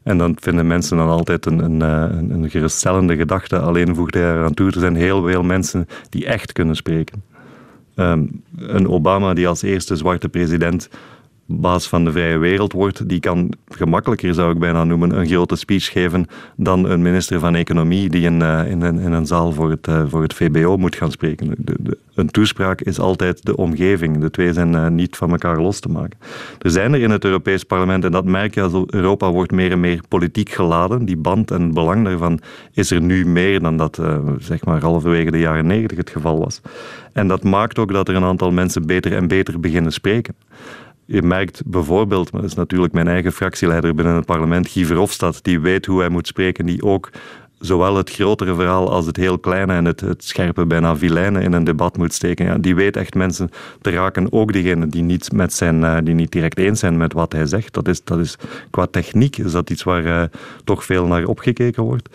En dan vinden mensen dan altijd een, een, een, een geruststellende gedachte. Alleen voegde hij eraan toe, er zijn heel veel mensen die echt kunnen spreken. Um, een Obama die als eerste zwarte president baas van de vrije wereld wordt, die kan gemakkelijker, zou ik bijna noemen, een grote speech geven dan een minister van Economie die in, uh, in, een zaal voor het, uh, voor het VBO moet gaan spreken. De, de, een toespraak is altijd de omgeving. De twee zijn uh, niet van elkaar los te maken. Er zijn er in het Europees Parlement, en dat merk je als Europa wordt meer en meer politiek geladen. Die band en het belang daarvan is er nu meer dan dat zeg maar halverwege de jaren negentig het geval was. En dat maakt ook dat er een aantal mensen beter en beter beginnen spreken. Je merkt bijvoorbeeld, maar dat is natuurlijk mijn eigen fractieleider binnen het parlement, Guy Verhofstadt, die weet hoe hij moet spreken, die ook zowel het grotere verhaal als het heel kleine en het, het scherpe, bijna vilijnen in een debat moet steken. Ja, die weet echt mensen te raken, ook diegenen die niet, met zijn, uh, die niet direct eens zijn met wat hij zegt. Dat is, dat is, qua techniek is dat iets waar uh, toch veel naar opgekeken wordt.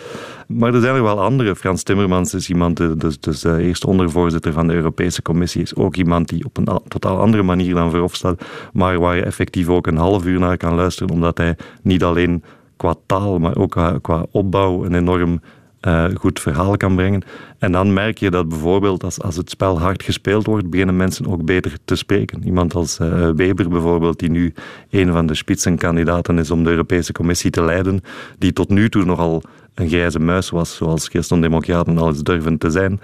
Maar er zijn er wel andere. Frans Timmermans is iemand, dus, dus de eerste ondervoorzitter van de Europese Commissie, is ook iemand die op een totaal andere manier dan Verhofstadt, maar waar je effectief ook een half uur naar kan luisteren, omdat hij niet alleen qua taal, maar ook qua, qua opbouw een enorm uh, goed verhaal kan brengen. En dan merk je dat bijvoorbeeld als, als het spel hard gespeeld wordt, beginnen mensen ook beter te spreken. Iemand als uh, Weber bijvoorbeeld, die nu een van de spitsenkandidaten is om de Europese Commissie te leiden, die tot nu toe nogal een grijze muis was, zoals christendemocraten al eens durven te zijn,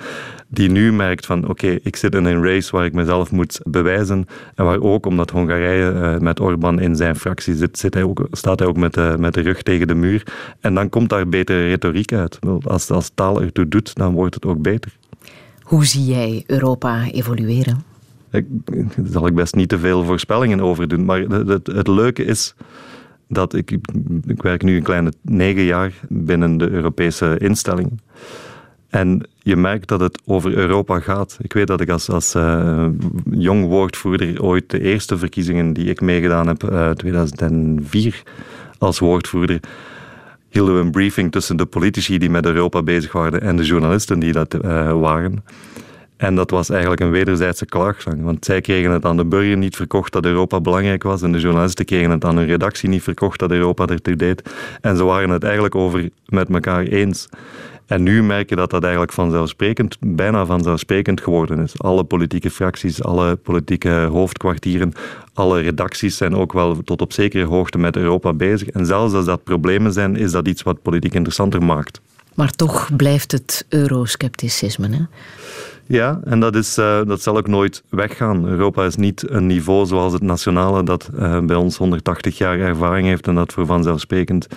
die nu merkt van oké, okay, ik zit in een race waar ik mezelf moet bewijzen en waar ook, omdat Hongarije uh, met Orbán in zijn fractie zit, zit hij ook, staat hij ook met de, met de rug tegen de muur en dan komt daar betere retoriek uit. Als, als taal ertoe doet, dan wordt het ook beter. Hoe zie jij Europa evolueren? Ik, daar zal ik best niet te veel voorspellingen over doen, maar het, het, het leuke is dat ik, ik werk nu een kleine negen jaar binnen de Europese instellingen. En je merkt dat het over Europa gaat. Ik weet dat ik als, als uh, jong woordvoerder ooit de eerste verkiezingen die ik meegedaan heb, uh, 2004 als woordvoerder, hielden we een briefing tussen de politici die met Europa bezig waren en de journalisten die dat uh, waren. En dat was eigenlijk een wederzijdse klaagzang. Want zij kregen het aan de burger niet verkocht dat Europa belangrijk was. En de journalisten kregen het aan hun redactie niet verkocht dat Europa ertoe deed. En ze waren het eigenlijk over met elkaar eens. En nu merk je dat dat eigenlijk vanzelfsprekend, bijna vanzelfsprekend geworden is. Alle politieke fracties, alle politieke hoofdkwartieren, alle redacties zijn ook wel tot op zekere hoogte met Europa bezig. En zelfs als dat problemen zijn, is dat iets wat politiek interessanter maakt. Maar toch blijft het euroscepticisme, hè? Ja, en dat, is, eh, dat zal ook nooit weggaan. Europa is niet een niveau zoals het nationale dat eh, bij ons 180 jaar ervaring heeft en dat voor vanzelfsprekend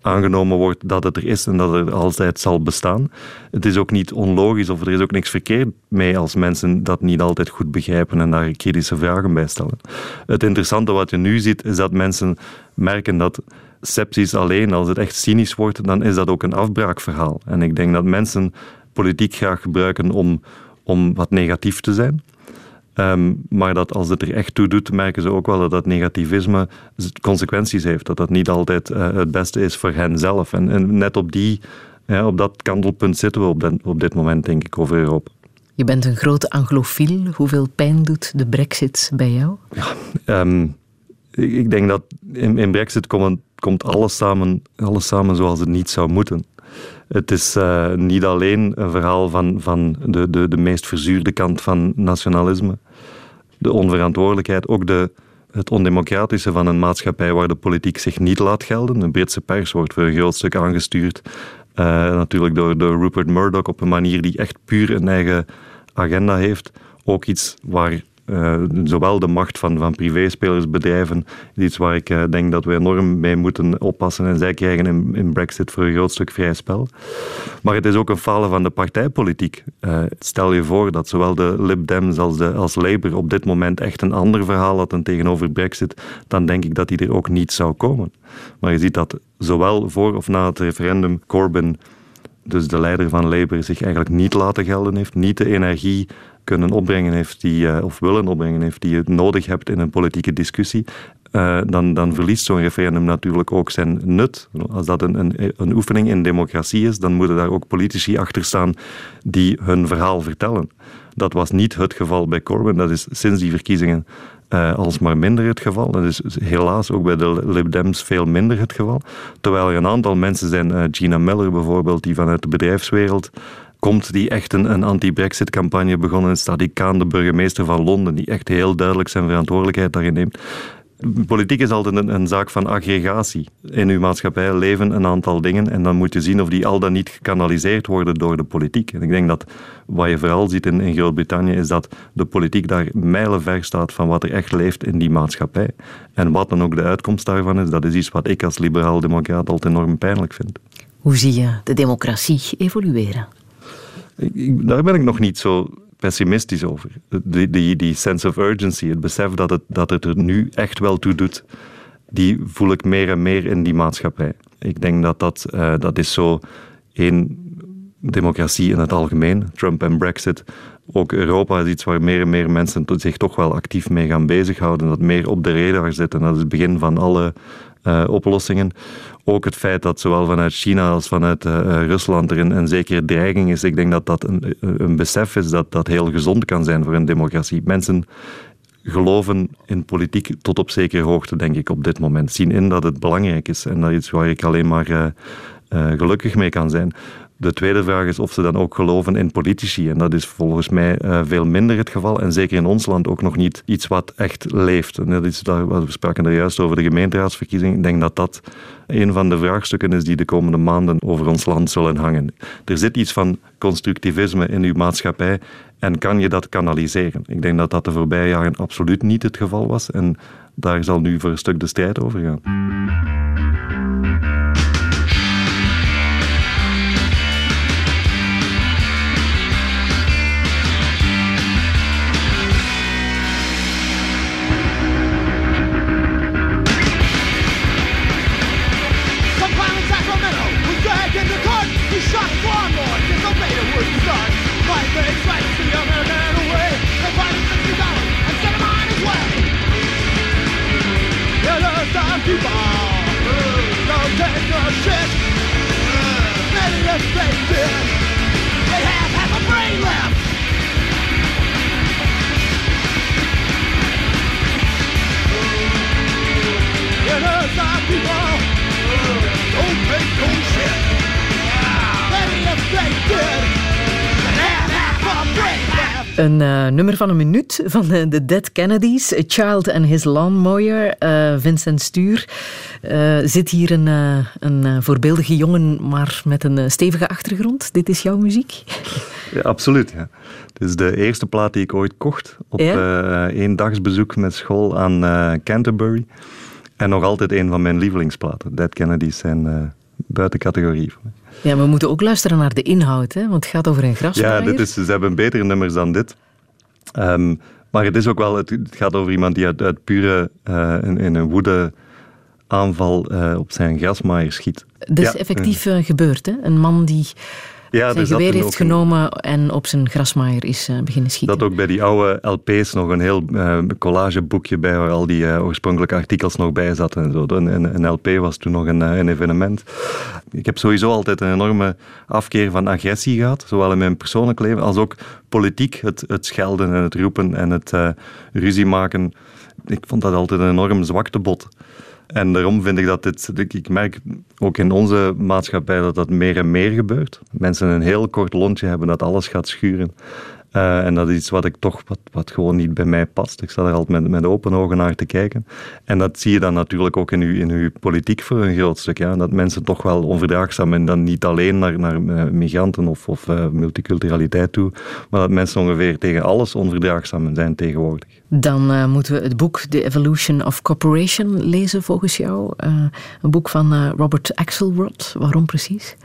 aangenomen wordt dat het er is en dat het altijd zal bestaan. Het is ook niet onlogisch of er is ook niks verkeerd mee als mensen dat niet altijd goed begrijpen en daar kritische vragen bij stellen. Het interessante wat je nu ziet is dat mensen merken dat sepsis alleen, als het echt cynisch wordt, dan is dat ook een afbraakverhaal. En ik denk dat mensen politiek graag gebruiken om, om wat negatief te zijn. Ehm, maar dat als het er echt toe doet, merken ze ook wel dat dat negativisme consequenties heeft. Dat dat niet altijd eh, het beste is voor hen zelf. En, en net op, die, ja, op dat kantelpunt zitten we op, den- op dit moment, denk ik, over Europa. Je bent een grote anglofiel. Hoeveel pijn doet de brexit bij jou? Ehm, ik, ik denk dat in, in Brexit komt, komt alles, samen, alles samen zoals het niet zou moeten. Het is eh, niet alleen een verhaal van, van de, de, de meest verzuurde kant van nationalisme, de onverantwoordelijkheid, ook de, het ondemocratische van een maatschappij waar de politiek zich niet laat gelden. De Britse pers wordt voor een groot stuk aangestuurd, eh, natuurlijk door, door Rupert Murdoch op een manier die echt puur een eigen agenda heeft. Ook iets waar eh, zowel de macht van, van privéspelers, bedrijven, is iets waar ik eh, denk dat we enorm mee moeten oppassen. En zij krijgen in, in Brexit voor een groot stuk vrij spel. Maar het is ook een falen van de partijpolitiek. Eh, stel je voor dat zowel de Lib Dems als, de, als Labour op dit moment echt een ander verhaal hadden tegenover Brexit, dan denk ik dat die er ook niet zou komen. Maar je ziet dat zowel voor of na het referendum Corbyn dus de leider van Labour zich eigenlijk niet laten gelden heeft, niet de energie kunnen opbrengen heeft die, eh, of willen opbrengen heeft die je nodig hebt in een politieke discussie, eh, dan, dan verliest zo'n referendum natuurlijk ook zijn nut. Als dat een, een, een oefening in democratie is, dan moeten daar ook politici achter staan die hun verhaal vertellen. Dat was niet het geval bij Corbyn. Dat is sinds die verkiezingen uh, alsmaar minder het geval. Dat is helaas ook bij de Lib Dems veel minder het geval. Terwijl er een aantal mensen zijn, uh, Gina Miller bijvoorbeeld, die vanuit de bedrijfswereld komt, die echt een, een anti-Brexit-campagne begonnen is. Staat die Kaan, de burgemeester van Londen, die echt heel duidelijk zijn verantwoordelijkheid daarin neemt. Politiek is altijd een, een, zaak van aggregatie. In uw maatschappij leven een aantal dingen en dan moet je zien of die al dan niet gekanaliseerd worden door de politiek. En ik denk dat wat je vooral ziet in, in Groot-Brittannië is dat de politiek daar mijlenver staat van wat er echt leeft in die maatschappij. En wat dan ook de uitkomst daarvan is, dat is iets wat ik als liberaal-democraat altijd enorm pijnlijk vind. Hoe zie je de democratie evolueren? Ik, ik, daar ben ik nog niet zo pessimistisch over. Die, die, die sense of urgency, het besef dat het, dat er nu echt wel toe doet, die voel ik meer en meer in die maatschappij. Ik denk dat dat, uh, dat is zo één democratie in het algemeen, Trump en Brexit. Ook Europa is iets waar meer en meer mensen zich toch wel actief mee gaan bezighouden, dat meer op de radar zit. En dat is het begin van alle uh, oplossingen. Ook het feit dat zowel vanuit China als vanuit uh, Rusland er een, een, zekere dreiging is. Ik denk dat dat een, een besef is dat dat heel gezond kan zijn voor een democratie. Mensen geloven in politiek tot op zekere hoogte, denk ik, op dit moment. Zien in dat het belangrijk is en dat iets waar ik alleen maar gelukkig mee kan zijn. De tweede vraag is of ze dan ook geloven in politici. En dat is volgens mij uh, veel minder het geval. En zeker in ons land ook nog niet iets wat echt leeft. En dat is daar, we spraken er juist over de gemeenteraadsverkiezingen. Ik denk dat dat een van de vraagstukken is die de komende maanden over ons land zullen hangen. Er zit iets van constructivisme in uw maatschappij. En kan je dat kanaliseren? Ik denk dat dat de voorbije jaren absoluut niet het geval was. En daar zal nu voor een stuk de strijd over gaan. Een eh, nummer van een minuut van de, de Dead Kennedys. A Child and His Lawnmower. Eh Vincent Stuur. Eh, zit hier een, een voorbeeldige jongen, maar met een stevige achtergrond. Dit is jouw muziek? Ja, absoluut. Ja. Het is de eerste plaat die ik ooit kocht op Ja? eh één dagsbezoek met school aan Canterbury. En nog altijd een van mijn lievelingsplaten. Dead Kennedys zijn buiten categorie. voor mij. Ja, we moeten ook luisteren naar de inhoud, hè? want het gaat over een grasmaaier. Ja, dit is, ze hebben betere nummers dan dit. Ehm, maar het is ook wel, het, het gaat over iemand die uit, uit pure, eh, in, in een woede aanval eh, op zijn grasmaaier schiet. Dat is Ja, effectief eh, gebeurd. Hè? Een man die Ja, zijn zat geweer heeft genomen en op zijn grasmaaier is eh, beginnen schieten. Dat ook bij die oude LP's nog een heel eh, collageboekje bij waar al die eh, oorspronkelijke artikels nog bij zaten. En zo. Een, een, LP was toen nog een, een evenement. Ik heb sowieso altijd een enorme afkeer van agressie gehad, zowel in mijn persoonlijk leven als ook politiek. Het, het schelden en het roepen en het ruzie maken. Ik vond dat altijd een enorm zwaktebod. En daarom vind ik dat dit, ik- merk ook in onze maatschappij dat dat meer en meer gebeurt. Mensen een heel kort lontje hebben dat alles gaat schuren. Eh, en dat is iets wat ik toch, wat, wat gewoon niet bij mij past. Ik sta er altijd met, met open ogen naar te kijken. En dat zie je dan natuurlijk ook in uw, in uw politiek voor een groot stuk. Ja? Dat mensen toch wel onverdraagzaam zijn. Dan niet alleen naar, naar eh, migranten of, of eh, multiculturaliteit toe, maar dat mensen ongeveer tegen alles onverdraagzaam zijn tegenwoordig. Dan eh, moeten we het boek The Evolution of Cooperation lezen, volgens jou. Eh, een boek van eh, Robert Axelrod. Waarom precies?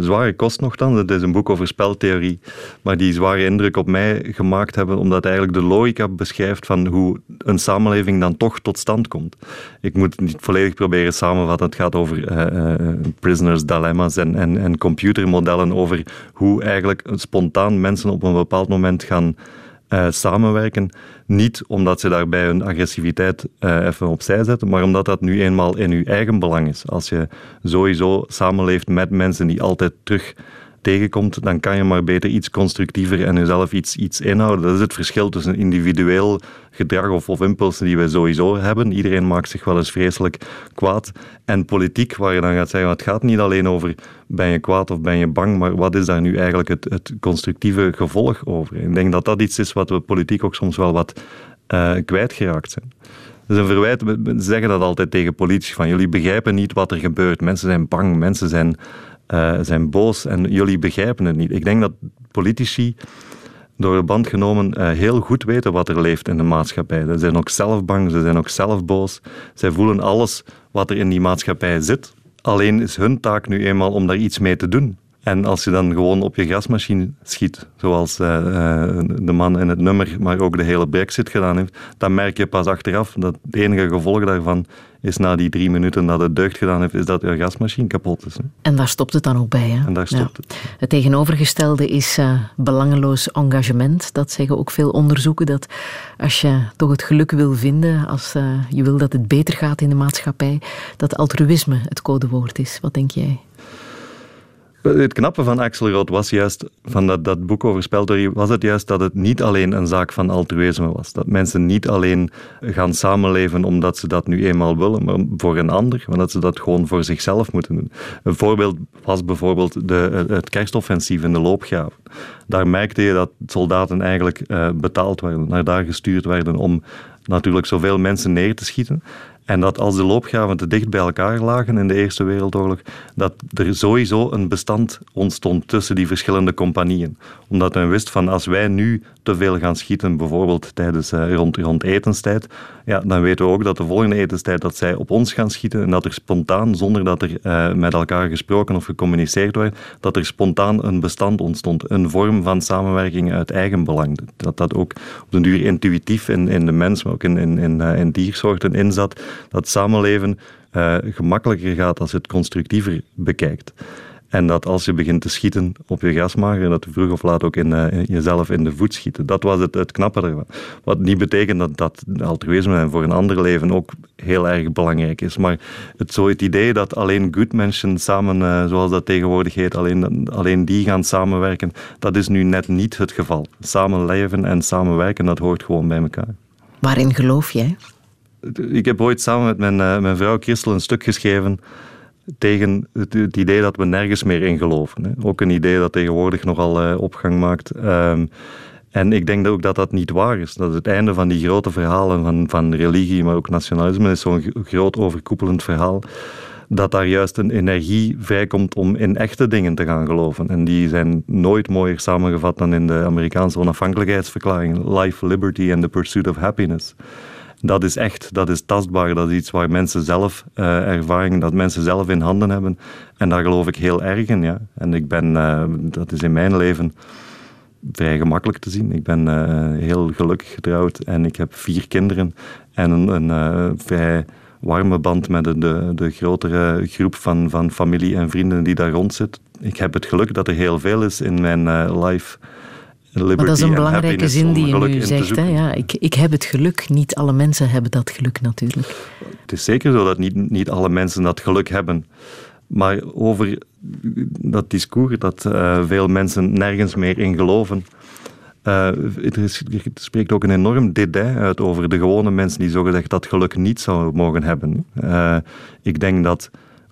Zware kost nogthans. Het is een boek over speltheorie, maar die zware indruk op mij gemaakt hebben, omdat eigenlijk de logica beschrijft van hoe een samenleving dan toch tot stand komt. Ik moet het niet volledig proberen samenvatten. Het gaat over prisoners dilemma's en, en, en computermodellen over hoe eigenlijk spontaan mensen op een bepaald moment gaan eh, samenwerken. Niet omdat ze daarbij hun agressiviteit eh, even opzij zetten, maar omdat dat nu eenmaal in uw eigen belang is. Als je sowieso samenleeft met mensen die altijd terug tegenkomt, dan kan je maar beter iets constructiever en jezelf iets, iets inhouden. Dat is het verschil tussen individueel gedrag of, of impulsen die we sowieso hebben. Iedereen maakt zich wel eens vreselijk kwaad. En politiek, waar je dan gaat zeggen, het gaat niet alleen over ben je kwaad of ben je bang, maar wat is daar nu eigenlijk het, het constructieve gevolg over? Ik denk dat dat iets is wat we politiek ook soms wel wat eh, kwijtgeraakt zijn. Is een verwijt, we zeggen dat altijd tegen politici, van jullie begrijpen niet wat er gebeurt. Mensen zijn bang, mensen zijn, eh, zijn boos en jullie begrijpen het niet. Ik denk dat politici door de band genomen eh, heel goed weten wat er leeft in de maatschappij. Ze zijn ook zelf bang, ze zijn ook zelf boos. Zij voelen alles wat er in die maatschappij zit. Alleen is hun taak nu eenmaal om daar iets mee te doen. En als je dan gewoon op je grasmachine schiet, zoals eh, de man in het nummer, maar ook de hele brexit gedaan heeft, dan merk je pas achteraf dat het enige gevolg daarvan is na die drie minuten dat het deugd gedaan heeft, is dat je grasmachine kapot is. hè. En daar stopt het dan ook bij. Hè? En daar stopt het. Het tegenovergestelde is eh, belangeloos engagement. Dat zeggen ook veel onderzoeken. Dat als je toch het geluk wil vinden, als eh, je wil dat het beter gaat in de maatschappij, dat altruïsme het codewoord is. Wat denk jij? Het knappe van Axelrod was juist, van dat, dat boek over speltheorie, was het juist dat het niet alleen een zaak van altruïsme was. Dat mensen niet alleen gaan samenleven omdat ze dat nu eenmaal willen, maar voor een ander, maar dat ze dat gewoon voor zichzelf moeten doen. Een voorbeeld was bijvoorbeeld de, het kerstoffensief in de loopgraven. Daar merkte je dat soldaten eigenlijk eh, betaald werden, naar daar gestuurd werden om natuurlijk zoveel mensen neer te schieten. En dat als de loopgraven te dicht bij elkaar lagen in de Eerste Wereldoorlog, dat er sowieso een bestand ontstond tussen die verschillende compagnieën. Omdat men wist van als wij nu te veel gaan schieten, bijvoorbeeld tijdens, eh, rond, rond etenstijd, ja, dan weten we ook dat de volgende etenstijd dat zij op ons gaan schieten en dat er spontaan, zonder dat er eh, met elkaar gesproken of gecommuniceerd werd, dat er spontaan een bestand ontstond. Een vorm van samenwerking uit eigen belang. Dat dat ook op den duur intuïtief in, in de mens, maar ook in, in, in, eh, in diersoorten inzat. Dat samenleven eh, gemakkelijker gaat als je het constructiever bekijkt. En dat als je begint te schieten op je grasmager, dat je vroeg of laat ook in, eh, jezelf in de voet schieten. Dat was het, het knappe ervan. Wat niet betekent dat, dat altruïsme voor een ander leven ook heel erg belangrijk is. Maar het, zo het idee dat alleen good mensen samen, eh, zoals dat tegenwoordig heet, alleen, alleen die gaan samenwerken, dat is nu net niet het geval. Samenleven en samenwerken, dat hoort gewoon bij elkaar. Waarin geloof jij? Ik heb ooit samen met mijn, eh, mijn vrouw Christel een stuk geschreven tegen het, idee dat we nergens meer in geloven. Hè. Ook een idee dat tegenwoordig nogal eh, opgang maakt. Ehm, En ik denk ook dat dat niet waar is. Dat het einde van die grote verhalen van, van religie, maar ook nationalisme, is zo'n groot overkoepelend verhaal. Dat daar juist een energie vrijkomt om in echte dingen te gaan geloven. En die zijn nooit mooier samengevat dan in de Amerikaanse onafhankelijkheidsverklaring. Life, liberty and the pursuit of happiness. Dat is echt, dat is tastbaar, dat is iets waar mensen zelf eh, ervaring, dat mensen zelf in handen hebben. En daar geloof ik heel erg in, ja. En ik ben, eh, dat is in mijn leven vrij gemakkelijk te zien. Ik ben eh, heel gelukkig getrouwd en ik heb vier kinderen en een, een vrij warme band met de, de, grotere groep van, van familie en vrienden die daar rond zit. Ik heb het geluk dat er heel veel is in mijn life. Liberty Maar dat is een belangrijke zin die je nu zegt. Hè? Ja, ik, ik heb het geluk. Niet alle mensen hebben dat geluk natuurlijk. Het is zeker zo dat niet, niet alle mensen dat geluk hebben. Maar over dat discours dat eh, veel mensen nergens meer in geloven. eh, er, is, er spreekt ook een enorm dédain uit over de gewone mensen die zogezegd dat geluk niet zouden mogen hebben. Eh, ik denk dat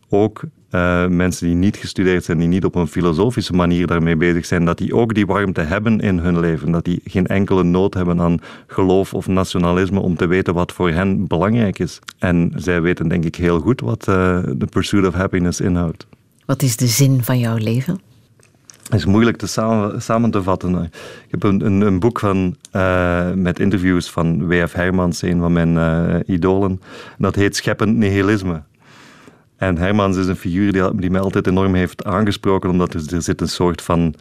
ook eh, mensen die niet gestudeerd zijn, die niet op een filosofische manier daarmee bezig zijn, dat die ook die warmte hebben in hun leven. Dat die geen enkele nood hebben aan geloof of nationalisme om te weten wat voor hen belangrijk is. En zij weten denk ik heel goed wat eh, de Pursuit of Happiness inhoudt. Wat is de zin van jouw leven? Het is moeilijk te samen, samen te vatten. Ik heb een, een, een boek van, eh, met interviews van W.F. Hermans, een van mijn idolen. Dat heet Scheppend Nihilisme. En Hermans is een figuur die, die mij altijd enorm heeft aangesproken, omdat er, er zit een soort van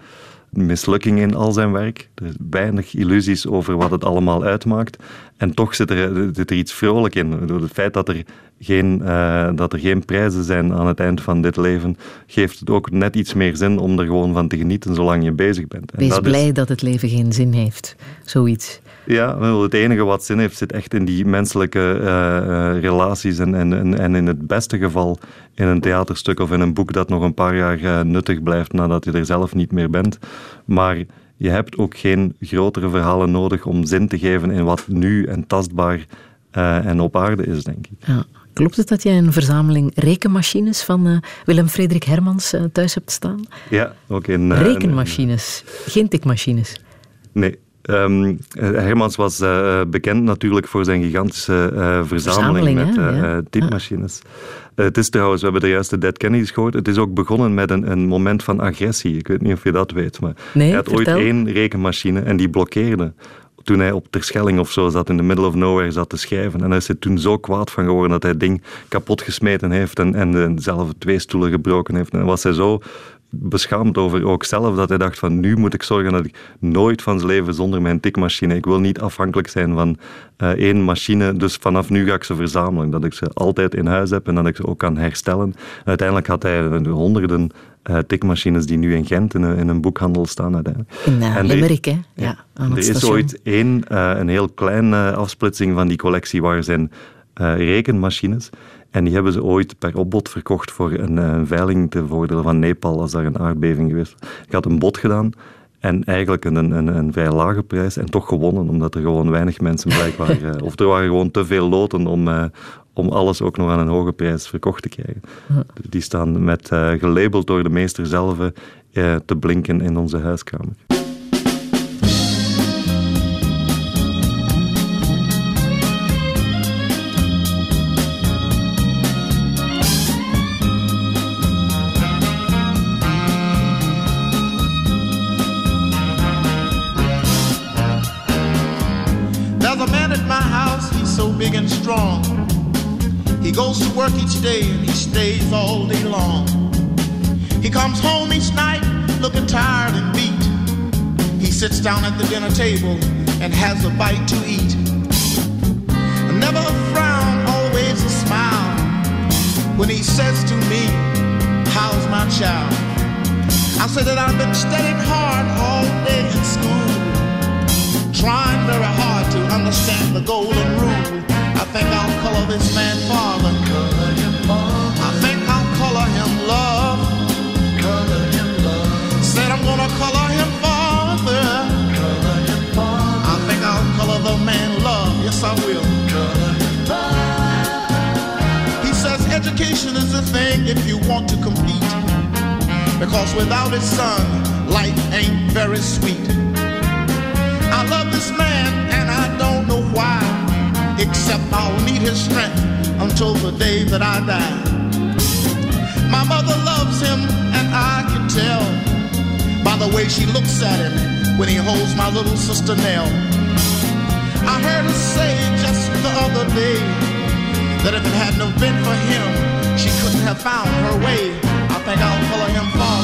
mislukking in al zijn werk. Er is weinig illusies over wat het allemaal uitmaakt. En toch zit er, zit er iets vrolijk in. Door het feit dat er, geen, eh, dat er geen prijzen zijn aan het eind van dit leven, geeft het ook net iets meer zin om er gewoon van te genieten zolang je bezig bent. En Wees dat is- blij dat het leven geen zin heeft. Zoiets. ja, wel, het enige wat zin heeft zit echt in die menselijke eh, eh, relaties en, en, en in het beste geval in een theaterstuk of in een boek dat nog een paar jaar eh, nuttig blijft nadat je er zelf niet meer bent. Maar je hebt ook geen grotere verhalen nodig om zin te geven in wat nu en tastbaar eh, en op aarde is, denk ik. Ja. Klopt het dat jij een verzameling rekenmachines van eh, Willem Frederik Hermans thuis hebt staan? Ja, ook in... Rekenmachines, geen tikmachines. Nee. Ehm, eh, Hermans was eh, bekend natuurlijk voor zijn gigantische eh, verzameling, Verzameling, met eh, Ja. eh, typemachines. Eh, het is trouwens, we hebben de juiste Dead Kennedys gehoord. Het is ook begonnen met een, een moment van agressie. Ik weet niet of je dat weet, maar Nee, hij had ooit één rekenmachine en die blokkeerde. Toen hij op Terschelling of zo zat, in the middle of nowhere zat te schrijven. En hij is er toen zo kwaad van geworden dat hij het ding kapot gesmeten heeft en, en eh, zelf twee stoelen gebroken heeft. En was hij zo beschaamd over ook zelf dat hij dacht van nu moet ik zorgen dat ik nooit van zijn leven zonder mijn tikmachine. Ik wil niet afhankelijk zijn van eh, één machine, dus vanaf nu ga ik ze verzamelen. Dat ik ze altijd in huis heb en dat ik ze ook kan herstellen. En uiteindelijk had hij honderden eh, tikmachines die nu in Gent in een, in een boekhandel staan uiteindelijk. In uh, Limerick, hè? Ja, aan er is ooit één, een heel kleine afsplitsing van die collectie waar zijn rekenmachines. En die hebben ze ooit per opbod verkocht voor een, eh, veiling te voordelen van Nepal als daar een aardbeving geweest. was. Ik had een bod gedaan en eigenlijk een, een, een vrij lage prijs en toch gewonnen, omdat er gewoon weinig mensen blijkbaar... eh, of er waren gewoon te veel loten om, eh, om alles ook nog aan een hoge prijs verkocht te krijgen. Ja. Die staan met, eh, gelabeld door de meester zelf te blinken in onze huiskamer. Goes to work each day and he stays all day long. He comes home each night looking tired and beat. He sits down at the dinner table and has a bite to eat. Never a frown, always a smile. When he says to me, How's my child? I say that I've been studying hard all day in school trying very hard to understand the golden rule. I think I'll color this man father. I think I'll color him love. Love. Said I'm gonna color him father. Father. I think I'll color the man love. Yes, I will. Him He says education is the thing if you want to compete. Because without it, son, life ain't very sweet. His strength until the day that I die. My mother loves him, and I can tell by the way she looks at him when he holds my little sister Nell. I heard her say just the other day that if it hadn't been for him, she couldn't have found her way. I think I'll color him father.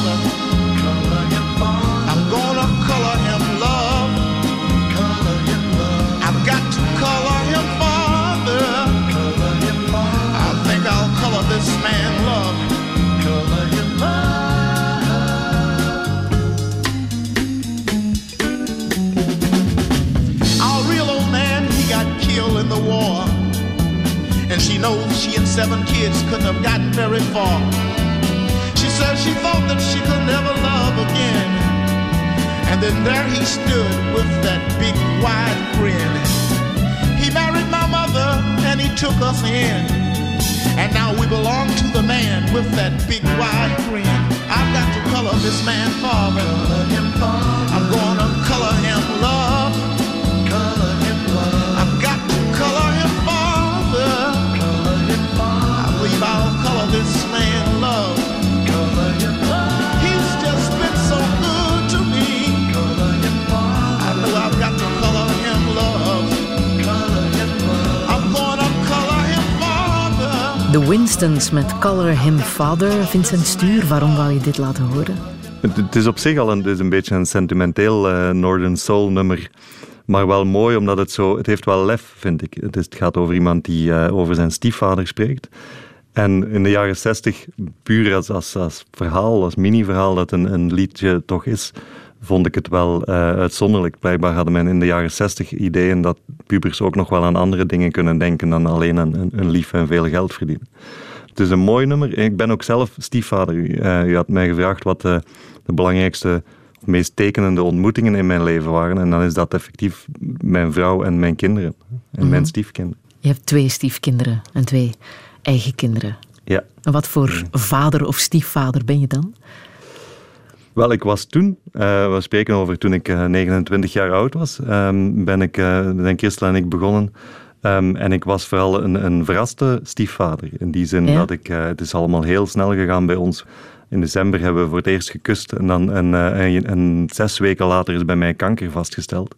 Far. She said she thought that she could never love again. And then there he stood with that big wide grin. He married my mother and he took us in. And now we belong to the man with that big wide grin. I've got to color this man father. I'm gonna color him De Winstons met Color Him Father. Vincent Stuur, waarom wou je dit laten horen? Het, is op zich al een, is een beetje een sentimenteel eh, Northern Soul nummer. Maar wel mooi, omdat het zo... Het heeft wel lef, vind ik. Het, is, het gaat over iemand die eh, over zijn stiefvader spreekt. En in de jaren zestig, puur als, als, als verhaal, als mini-verhaal dat een, een liedje toch is, vond ik het wel eh, uitzonderlijk. Blijkbaar hadden men in de jaren zestig ideeën dat pubers ook nog wel aan andere dingen kunnen denken dan alleen aan een, een lief en veel geld verdienen. Het is een mooi nummer. Ik ben ook zelf stiefvader. U, eh, u had mij gevraagd wat de, de belangrijkste of meest tekenende ontmoetingen in mijn leven waren. En dan is dat effectief mijn vrouw en mijn kinderen. En mijn Mhm. stiefkinderen. Je hebt twee stiefkinderen en twee eigen kinderen. Ja. En wat voor vader of stiefvader ben je dan? Wel, ik was toen, eh, we spreken over toen ik eh, 29 jaar oud was, ehm, ben ik, eh zijn Christel en ik begonnen. Ehm, en ik was vooral een, een verraste stiefvader. In die zin Ja. dat ik, eh, het is allemaal heel snel gegaan bij ons. In december hebben we voor het eerst gekust en dan en, eh, en, en zes weken later is bij mij kanker vastgesteld.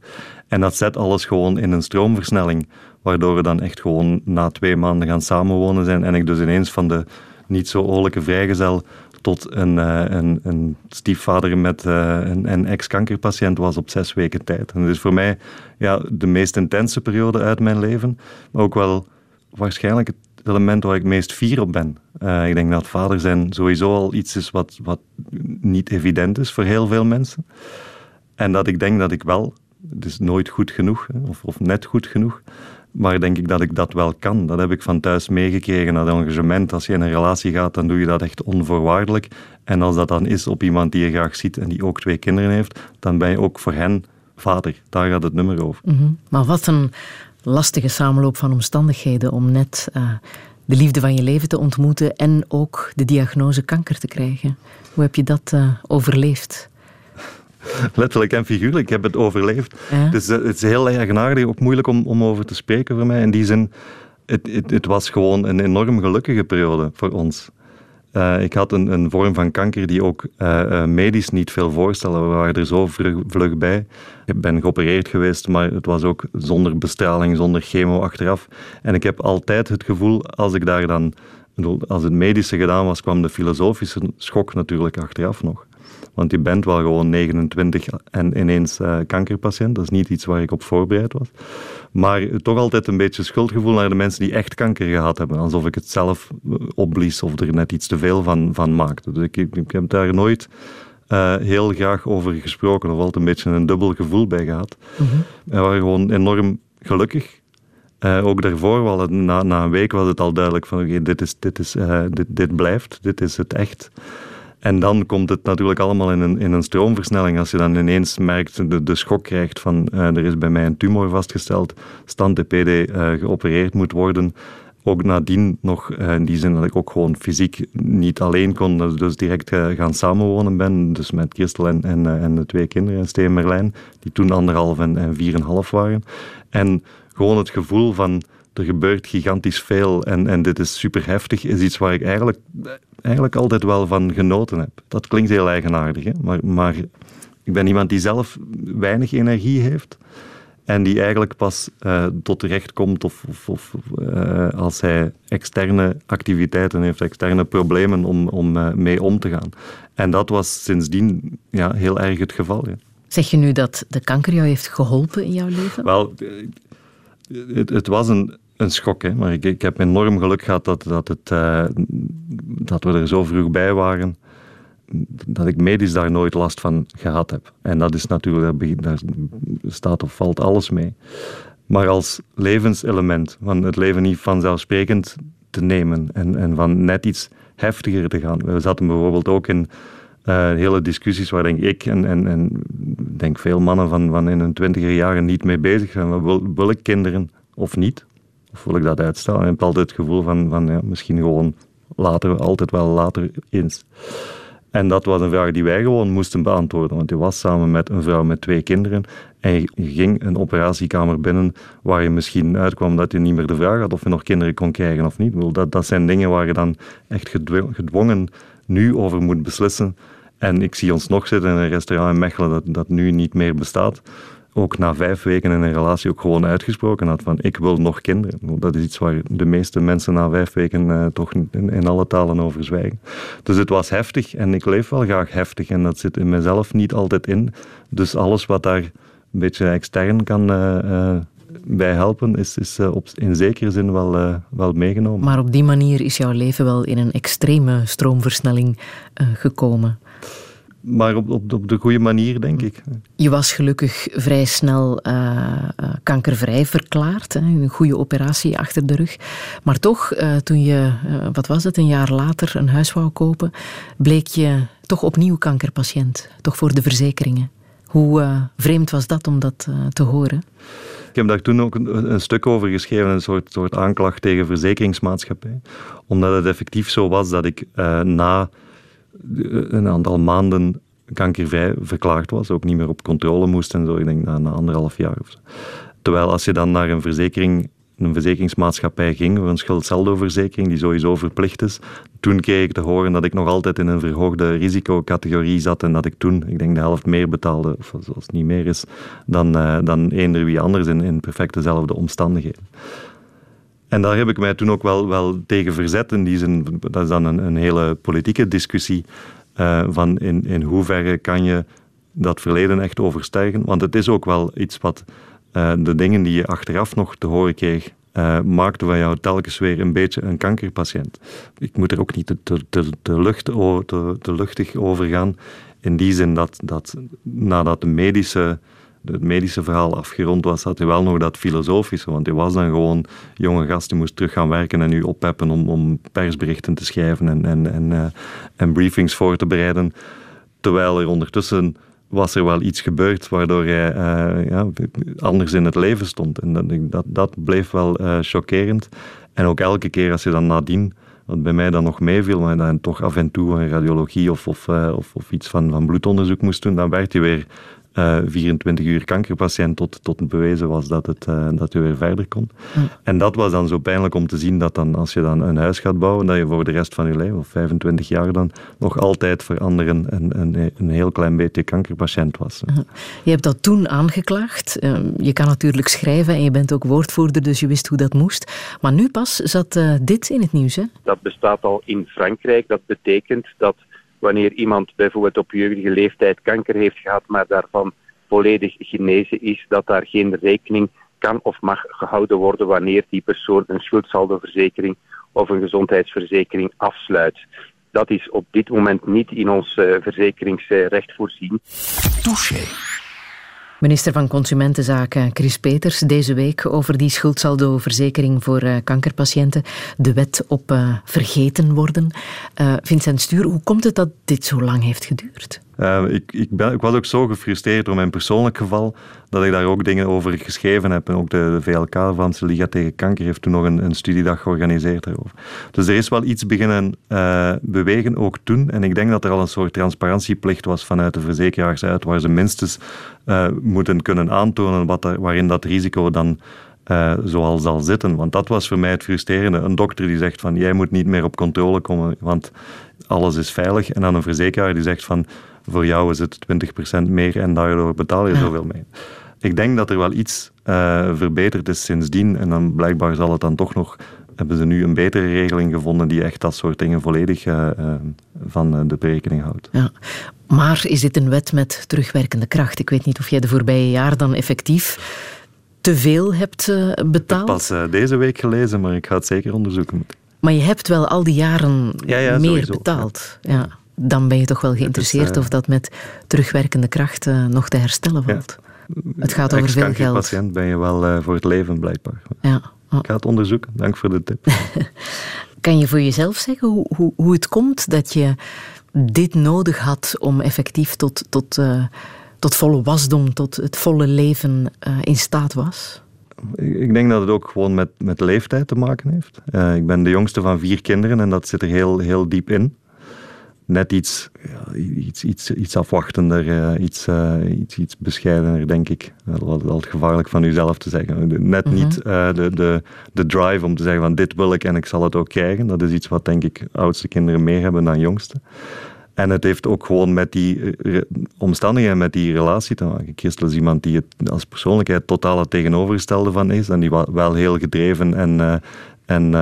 En dat zet alles gewoon in een stroomversnelling, waardoor we dan echt gewoon na twee maanden gaan samenwonen zijn. En ik dus ineens van de niet zo oorlijke vrijgezel tot een, eh, een, een stiefvader met eh, een, een ex-kankerpatiënt was op zes weken tijd. En dat is voor mij ja, de meest intense periode uit mijn leven, maar ook wel waarschijnlijk het element waar ik meest fier op ben. Eh, ik denk dat vader zijn sowieso al iets is wat, wat niet evident is voor heel veel mensen. En dat ik denk dat ik wel, het is nooit goed genoeg, of, of net goed genoeg, maar denk ik dat ik dat wel kan. Dat heb ik van thuis meegekregen, dat engagement. Als je in een relatie gaat, dan doe je dat echt onvoorwaardelijk. En als dat dan is op iemand die je graag ziet en die ook twee kinderen heeft, dan ben je ook voor hen vader. Daar gaat het nummer over. Mhm. Maar wat een lastige samenloop van omstandigheden om net eh, de liefde van je leven te ontmoeten en ook de diagnose kanker te krijgen. Hoe heb je dat eh, overleefd? Letterlijk en figuurlijk, ik heb het overleefd. Ja. Het, is, eh, het is heel eigenaardig, ook moeilijk om, om over te spreken voor mij. In die zin, het, het, het was gewoon een enorm gelukkige periode voor ons. Eh, ik had een, een vorm van kanker die ook eh, medisch niet veel voorstelde. We waren er zo vlug, vlug bij. Ik ben geopereerd geweest, maar het was ook zonder bestraling, zonder chemo achteraf. En ik heb altijd het gevoel, als ik daar dan... bedoel, Als het medische gedaan was, kwam de filosofische schok natuurlijk achteraf nog. Want je bent wel gewoon 29 en ineens eh, kankerpatiënt. Dat is niet iets waar ik op voorbereid was. Maar toch altijd een beetje schuldgevoel naar de mensen die echt kanker gehad hebben. Alsof ik het zelf eh, opblies of er net iets te veel van, van maakte. Dus ik, ik, heb daar nooit eh, heel graag over gesproken. Of altijd een beetje een dubbel gevoel bij gehad. We waren gewoon enorm gelukkig. Ook daarvoor, wel, na, na een week was het al duidelijk van oké, dit, is, dit, is, dit, dit blijft, dit is het echt. En dan komt het natuurlijk allemaal in een, in een stroomversnelling. Als je dan ineens merkt, de, de schok krijgt van eh, er is bij mij een tumor vastgesteld, stand TPD eh, geopereerd moet worden. Ook nadien nog, eh, in die zin dat ik ook gewoon fysiek niet alleen kon, dus- dus direct gaan samenwonen ben. Dus met Christel en, en, en de twee kinderen, en Steen en Merlijn, die toen anderhalf en, en vier en half waren. En gewoon het gevoel van er gebeurt gigantisch veel en, en dit is super heftig, is iets waar ik eigenlijk, eigenlijk altijd wel van genoten heb. Dat klinkt heel eigenaardig, hè? Maar, maar ik ben iemand die zelf weinig energie heeft. En die eigenlijk pas uh, tot recht komt of, of, of uh, als hij externe activiteiten heeft, externe problemen om, om uh, mee om te gaan. En dat was sindsdien ja, heel erg het geval. Ja. Zeg je nu dat de kanker jou heeft geholpen in jouw leven? Wel, het, het was een, een schok, maar ik, ik heb enorm geluk gehad dat, dat, het, dat we er zo vroeg bij waren dat ik medisch daar nooit last van gehad heb. En dat is natuurlijk, daar staat of valt alles mee. Maar als levenselement, van het leven niet vanzelfsprekend te nemen en, en van net iets heftiger te gaan. We zaten bijvoorbeeld ook in uh, hele discussies waar denk ik en, en, en denk veel mannen van, van in hun twintiger jaren niet mee bezig zijn. Wil ik kinderen of niet? Wil ik dat uitstellen? En ik heb altijd het gevoel van, van ja, misschien gewoon later, altijd wel later eens. En dat was een vraag die wij gewoon moesten beantwoorden. Want je was samen met een vrouw met twee kinderen en je ging een operatiekamer binnen waar je misschien uitkwam dat je niet meer de vraag had of je nog kinderen kon krijgen of niet. Dat, dat zijn dingen waar je dan echt gedwongen nu over moet beslissen. En ik zie ons nog zitten in een restaurant in Mechelen dat, dat nu niet meer bestaat ook na vijf weken in een relatie ook gewoon uitgesproken had van ik wil nog kinderen. Dat is iets waar de meeste mensen na vijf weken uh, toch in, in, alle talen over zwijgen. Dus het was heftig en ik leef wel graag heftig en dat zit in mezelf niet altijd in. Dus alles wat daar een beetje extern kan uh, uh, bij helpen, is, is op, in zekere zin wel, wel meegenomen. Maar op die manier is jouw leven wel in een extreme stroomversnelling gekomen maar op, op, op, de goede manier, denk ik. Je was gelukkig vrij snel uh, kankervrij verklaard. Hè, een goede operatie achter de rug. Maar toch, uh, toen je, wat was het, een jaar later een huis wou kopen, bleek je toch opnieuw kankerpatiënt. Toch voor de verzekeringen. Hoe vreemd was dat om dat te horen? Ik heb daar toen ook een, een, stuk over geschreven, een soort, soort aanklacht tegen verzekeringsmaatschappij. Omdat het effectief zo was dat ik na een aantal maanden kankervrij verklaard was, ook niet meer op controle moest en zo, ik denk na, anderhalf jaar of zo. Terwijl als je dan naar een verzekering een verzekeringsmaatschappij ging voor een schuldsaldoverzekering die sowieso verplicht is. Toen kreeg ik te horen dat ik nog altijd in een verhoogde risicocategorie zat en dat ik toen, ik denk de helft meer betaalde, of zoals het niet meer is, dan, uh, dan eender wie anders in, in perfect dezelfde omstandigheden. En daar heb ik mij toen ook wel, wel tegen verzet. Dat is dan een, een hele politieke discussie. Uh, van in, in hoeverre kan je dat verleden echt overstijgen? Want het is ook wel iets wat uh, de dingen die je achteraf nog te horen kreeg, uh, maakte van jou telkens weer een beetje een kankerpatiënt. Ik moet er ook niet te, te, te, lucht, te, te luchtig over gaan. In die zin dat, dat nadat de medische het medische verhaal afgerond was, had hij wel nog dat filosofische. Want hij was dan gewoon jonge gast, die moest terug gaan werken en nu oppeppen om, om persberichten te schrijven en, en, en, uh, en briefings voor te bereiden. Terwijl er ondertussen was er wel iets gebeurd waardoor hij uh, ja, anders in het leven stond. En dat, dat, bleef wel uh, chockerend. En ook elke keer als je dan nadien wat bij mij dan nog meeviel, maar dan toch af en toe een radiologie of, of, of, of, iets van, van bloedonderzoek moest doen, dan werd hij weer uh, 24 uur kankerpatiënt tot, tot het bewezen was dat, het, uh, dat je weer verder kon. Hm. En dat was dan zo pijnlijk om te zien dat dan, als je dan een huis gaat bouwen, dat je voor de rest van je leven, of 25 jaar dan, nog altijd voor anderen een, een, een heel klein beetje kankerpatiënt was. Hm. Je hebt dat toen aangeklaagd. Uh, je kan natuurlijk schrijven en je bent ook woordvoerder, dus je wist hoe dat moest. Maar nu pas zat uh, dit in het nieuws, hè? Dat bestaat al in Frankrijk. Dat betekent dat wanneer iemand bijvoorbeeld op jeugdige leeftijd kanker heeft gehad, maar daarvan volledig genezen is, dat daar geen rekening kan of mag gehouden worden wanneer die persoon een schuldsaldoverzekering of een gezondheidsverzekering afsluit. Dat is op dit moment niet in ons uh, verzekeringsrecht voorzien. Touché. Minister van Consumentenzaken Chris Peters deze week over die schuldsaldo-verzekering voor uh, kankerpatiënten. De wet op uh, vergeten worden. Uh, Vincent Stuur, hoe komt het dat dit zo lang heeft geduurd? Uh, ik, ik, ik, was ook zo gefrustreerd door mijn persoonlijk geval dat ik daar ook dingen over geschreven heb. En ook de, VLK, de Vlaamse Liga tegen Kanker, heeft toen nog een, een studiedag georganiseerd daarover. Dus er is wel iets beginnen uh, bewegen, ook toen. En ik denk dat er al een soort transparantieplicht was vanuit de verzekeraars uit, waar ze minstens uh, moeten kunnen aantonen wat waarin dat risico dan eh, zoals zal zitten. Want dat was voor mij het frustrerende. Een dokter die zegt van jij moet niet meer op controle komen, want alles is veilig. En dan een verzekeraar die zegt van voor jou is het 20% meer en daardoor betaal je Ja. zoveel mee. Ik denk dat er wel iets eh, verbeterd is sindsdien. En dan blijkbaar zal het dan toch nog. Hebben ze nu een betere regeling gevonden die echt dat soort dingen volledig eh, eh, van de berekening houdt? Ja. Maar is dit een wet met terugwerkende kracht? Ik weet niet of jij de voorbije jaar dan effectief te veel hebt betaald. Pas eh, deze week gelezen, maar ik ga het zeker onderzoeken. Maar je hebt wel al die jaren Ja, ja, meer sowieso. betaald. Ja. Dan ben je toch wel geïnteresseerd eh, of dat met terugwerkende kracht eh, nog te herstellen valt. Het gaat over veel geld. patiënt ben je wel eh, voor het leven, blijkbaar. Ja. Ik ga het onderzoeken. Dank voor de tip. Kan je voor jezelf zeggen hoe, hoe, hoe het komt dat je dit nodig had om effectief tot, tot, tot volle wasdom, tot het volle leven in staat was? Ik denk dat het ook gewoon met, met leeftijd te maken heeft. Ik ben de jongste van vier kinderen en dat zit er heel, heel diep in. Net iets, ja, iets, iets, iets afwachtender, eh, iets, eh, iets, iets bescheidener, denk ik. Wel wel- wel gevaarlijk van uzelf te zeggen. Net Mhm. niet eh, de, de, de drive om te zeggen van dit wil ik en ik zal het ook krijgen. Dat is iets wat denk ik oudste kinderen meer hebben dan jongste. En het heeft ook gewoon met die re- omstandigheden, met die relatie te maken. Christel is iemand die het als persoonlijkheid totaal het tegenovergestelde van is. En die wa- wel heel gedreven en, en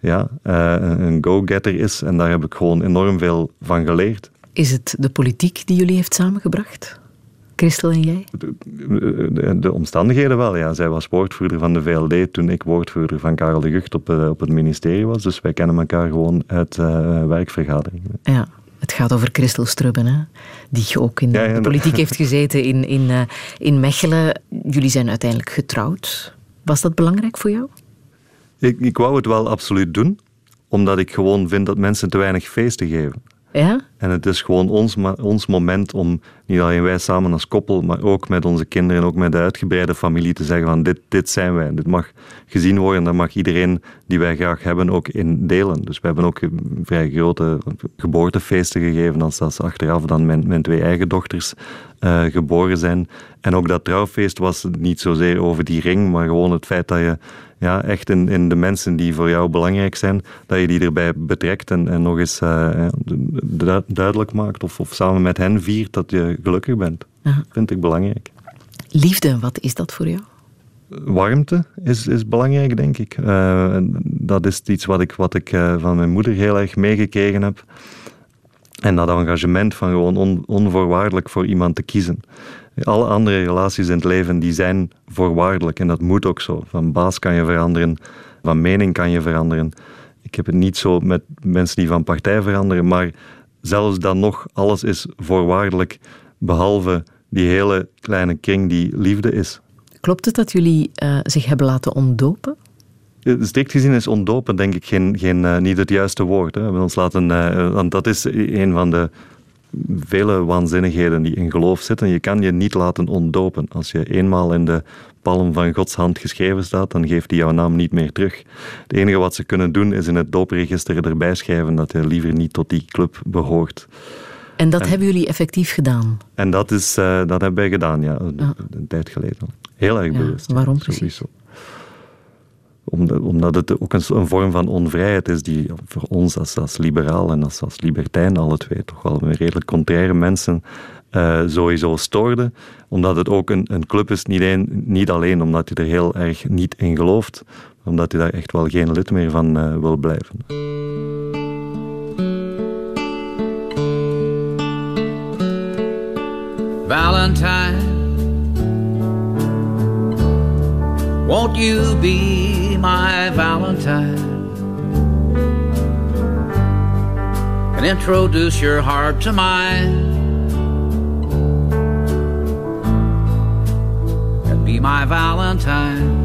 ja, eh, een go-getter is. En daar heb ik gewoon enorm veel van geleerd. Is het de politiek die jullie heeft samengebracht? Christel en jij? De, de omstandigheden wel, ja. Zij was woordvoerder van de VLD toen ik woordvoerder van Karel de Gucht op, eh, op het ministerie was. Dus wij kennen elkaar gewoon uit eh, werkvergaderingen. Ja, het gaat over Christel Strubben, hè? die ook in Ja, ja, de politiek heeft gezeten in, in, in Mechelen. Jullie zijn uiteindelijk getrouwd. Was dat belangrijk voor jou? Ik, ik wou het wel absoluut doen, omdat ik gewoon vind dat mensen te weinig feesten geven. Ja? En het is gewoon ons, ons moment om, niet alleen wij samen als koppel, maar ook met onze kinderen en ook met de uitgebreide familie te zeggen van dit, dit zijn wij. Dit mag gezien worden, daar mag iedereen die wij graag hebben ook in delen. Dus we hebben ook vrij grote geboortefeesten gegeven als, als achteraf dan mijn, mijn twee eigen dochters eh, geboren zijn. En ook dat trouwfeest was niet zozeer over die ring, maar gewoon het feit dat je ja, echt in, in de mensen die voor jou belangrijk zijn, dat je die erbij betrekt en, en nog eens eh, du- duidelijk maakt of, of samen met hen viert dat je gelukkig bent. Aha. Vind ik belangrijk. Liefde, wat is dat voor jou? Warmte is, is belangrijk, denk ik. Eh, dat is iets wat ik, wat ik eh, van mijn moeder heel erg meegekregen heb. En dat engagement van gewoon on- onvoorwaardelijk voor iemand te kiezen. Alle andere relaties in het leven die zijn voorwaardelijk en dat moet ook zo. Van baas kan je veranderen, van mening kan je veranderen. Ik heb het niet zo met mensen die van partij veranderen, maar zelfs dan nog, alles is voorwaardelijk, behalve die hele kleine kring die liefde is. Klopt het dat jullie eh, zich hebben laten ontdopen? Strikt gezien is ontdopen denk ik geen, geen, eh, niet het juiste woord. Hè. We hebben ons laten, eh, want dat is een van de vele waanzinnigheden die in geloof zitten. Je kan je niet laten ontdopen. Als je eenmaal in de palm van Gods hand geschreven staat, dan geeft hij jouw naam niet meer terug. Het enige wat ze kunnen doen is in het doopregister erbij schrijven dat je liever niet tot die club behoort. En dat En- hebben jullie effectief gedaan. En dat, is, eh, dat hebben wij gedaan, ja, een, een tijd geleden. Heel erg Ja, bewust. waarom sowieso. Omdat, het ook een, een vorm van onvrijheid is die voor ons als, als liberaal en als, als libertijn, alle twee toch wel redelijk contraire mensen, eh, sowieso stoorde. Omdat het ook een, een club is, niet, een, niet alleen omdat je er heel erg niet in gelooft, maar omdat je daar echt wel geen lid meer van eh, wil blijven. Valentine, won't you be my Valentine? And introduce your heart to mine. And be my Valentine.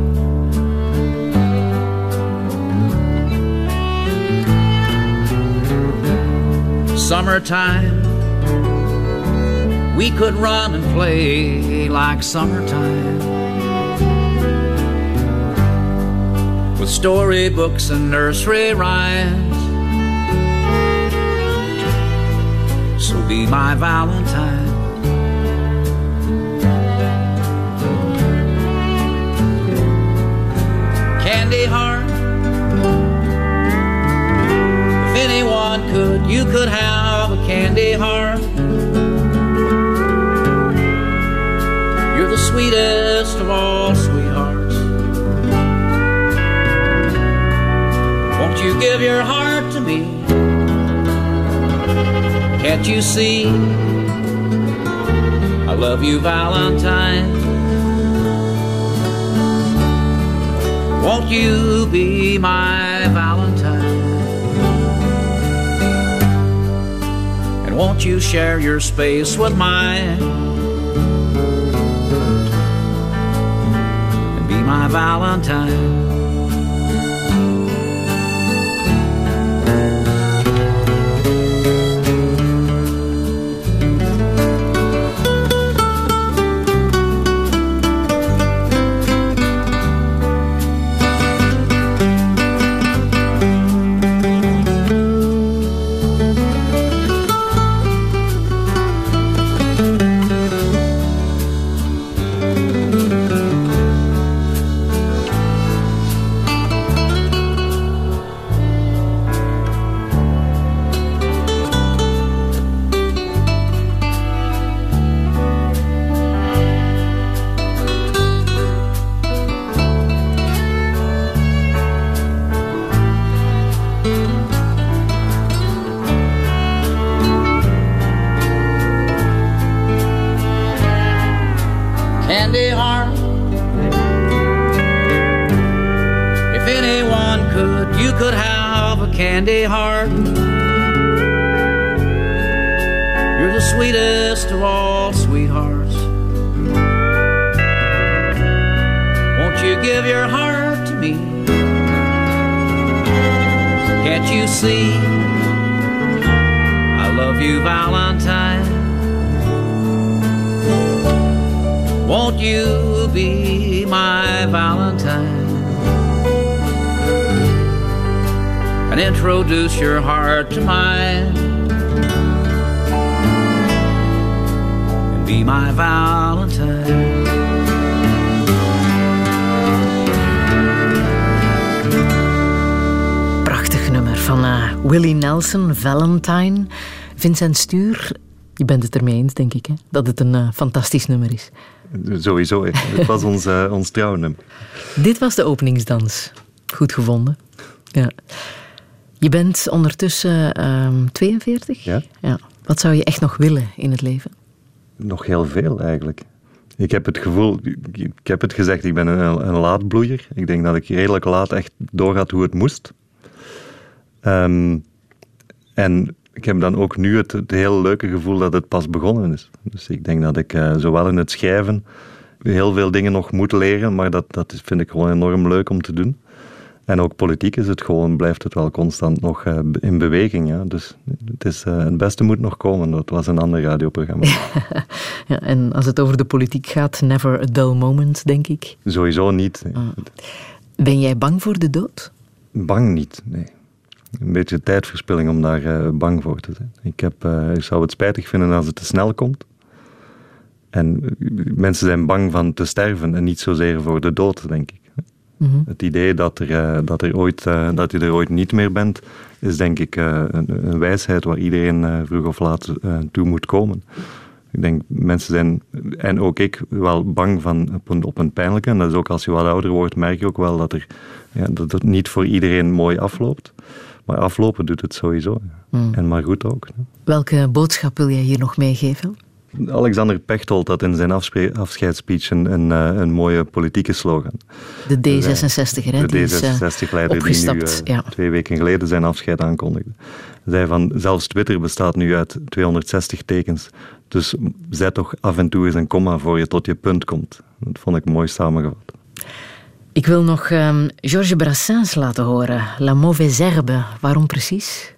Summertime we could run and play like summertime with storybooks and nursery rhymes. So be my Valentine. Candy heart, if anyone could, you could have a candy heart. You're the sweetest of all sweet. Won't you give your heart to me? Can't you see? I love you, Valentine. Won't you be my Valentine? And won't you share your space with mine? And be my Valentine. Anyone could, you could have a candy heart. You're the sweetest of all sweethearts. Won't you give your heart to me? Can't you see? I love you, Valentine. Won't you be And introduce your heart to mine. And be my Valentine. Prachtig nummer van eh, Willie Nelson, Valentine. Vincent Stuur, je bent het ermee eens, denk ik, hè? dat het een eh, fantastisch nummer is. Sowieso, het was ons, eh, ons trouwnummer. Dit was de openingsdans. Goed gevonden. Ja. Je bent ondertussen ehm 42? Ja. ja. Wat zou je echt nog willen in het leven? Nog heel veel eigenlijk. Ik heb het gevoel, ik heb het gezegd, ik ben een, een laadbloeier. Ik denk dat ik redelijk laat echt doorhad hoe het moest. Ehm, en ik heb dan ook nu het, het heel leuke gevoel dat het pas begonnen is. Dus ik denk dat ik eh, zowel in het schrijven heel veel dingen nog moet leren, maar dat, dat vind ik gewoon enorm leuk om te doen. En ook politiek is het gewoon, blijft het wel constant nog eh, in beweging. Ja. Dus het, is, eh, het beste moet nog komen. Dat was een ander radioprogramma. Ja, en als het over de politiek gaat, never a dull moment, denk ik. Sowieso niet. nee. Ben jij bang voor de dood? Bang niet, nee. Een beetje tijdverspilling om daar eh, bang voor te zijn. Ik, heb, ik zou het spijtig vinden als het te snel komt. En mensen zijn bang van te sterven en niet zozeer voor de dood, denk ik. Mhm. Het idee dat, er, eh, dat, er ooit, eh, dat je er ooit niet meer bent, is denk ik eh, een, een wijsheid waar iedereen vroeg of laat toe moet komen. Ik denk, mensen zijn, en ook ik, wel bang van op een, op een pijnlijke. En dat is ook als je wat ouder wordt, merk je ook wel dat, er, ja, dat het niet voor iedereen mooi afloopt. Maar aflopen doet het sowieso. Mm. En maar goed ook. Welke boodschap wil jij hier nog meegeven? Alexander Pechtold had in zijn afscheidsspeech een, een, eh, een mooie politieke slogan. De D66er, hè? De die is, eh, D66-leider die nu eh, ja. twee weken geleden zijn afscheid aankondigde. Zei van, zelfs Twitter bestaat nu uit 260 tekens. Dus zet toch af en toe eens een komma voor je tot je punt komt. Dat vond ik mooi samengevat. Ik wil nog ehm, Georges Brassens laten horen. La mauvaise herbe. Waarom precies?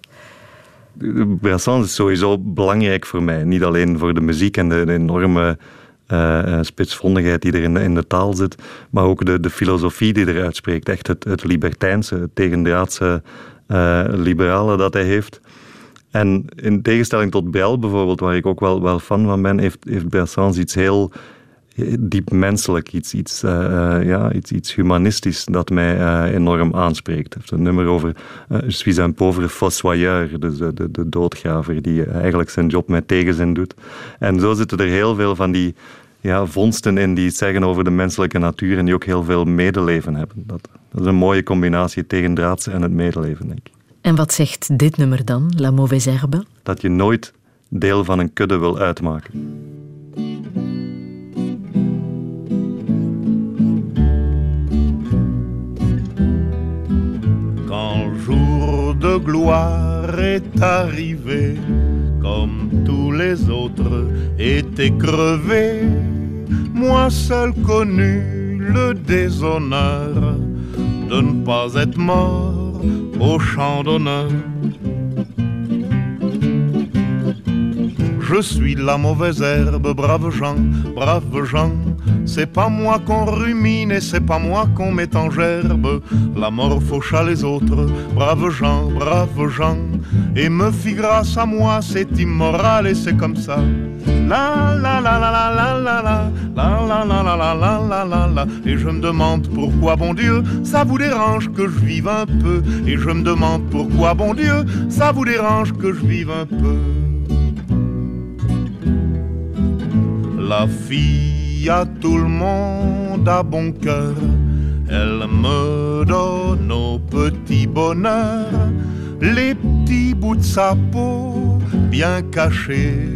Brassens is sowieso belangrijk voor mij. Niet alleen voor de muziek en de, enorme eh, eh, spitsvondigheid die er in de, in de taal zit, maar ook de, de filosofie die eruit spreekt. Echt het, het libertijnse, het tegendraadse eh, liberale dat hij heeft. En in tegenstelling tot Brel bijvoorbeeld, waar ik ook wel, wel fan van ben, heeft, heeft iets heel, diep menselijk, iets, iets, eh, eh, ja, iets, iets humanistisch dat mij eh, enorm aanspreekt. Het heeft een nummer over uh, Je suis un pauvre fossoyeur, dus de, de, de doodgraver die eigenlijk zijn job met tegenzin doet. En zo zitten er heel veel van die ja, vondsten in die zeggen over de menselijke natuur en die ook heel veel medeleven hebben. Dat, dat is een mooie combinatie tegen draads en het medeleven, denk ik. En wat zegt dit nummer dan, La Mauvaise Herbe? Dat je nooit deel van een kudde wil uitmaken. Gloire est arrivé, comme tous les autres étaient crevés, moi seul connu le déshonneur de ne pas être mort au champ d'honneur. Je suis la mauvaise herbe, brave gens, brave gens. C'est pas moi qu'on rumine et c'est pas moi qu'on met en gerbe. La mort fauche à les autres, brave gens, brave gens. Et me fit grâce à moi, c'est immoral et c'est comme ça. La la la la la la la la la la la la la la la la la Et je me demande pourquoi bon Dieu ça vous dérange que je vive un peu Et je me demande pourquoi bon Dieu ça vous dérange que je vive un peu La fille à tout le monde a bon cœur Elle me donne au petit bonheur Les petits bouts de sa peau bien cachés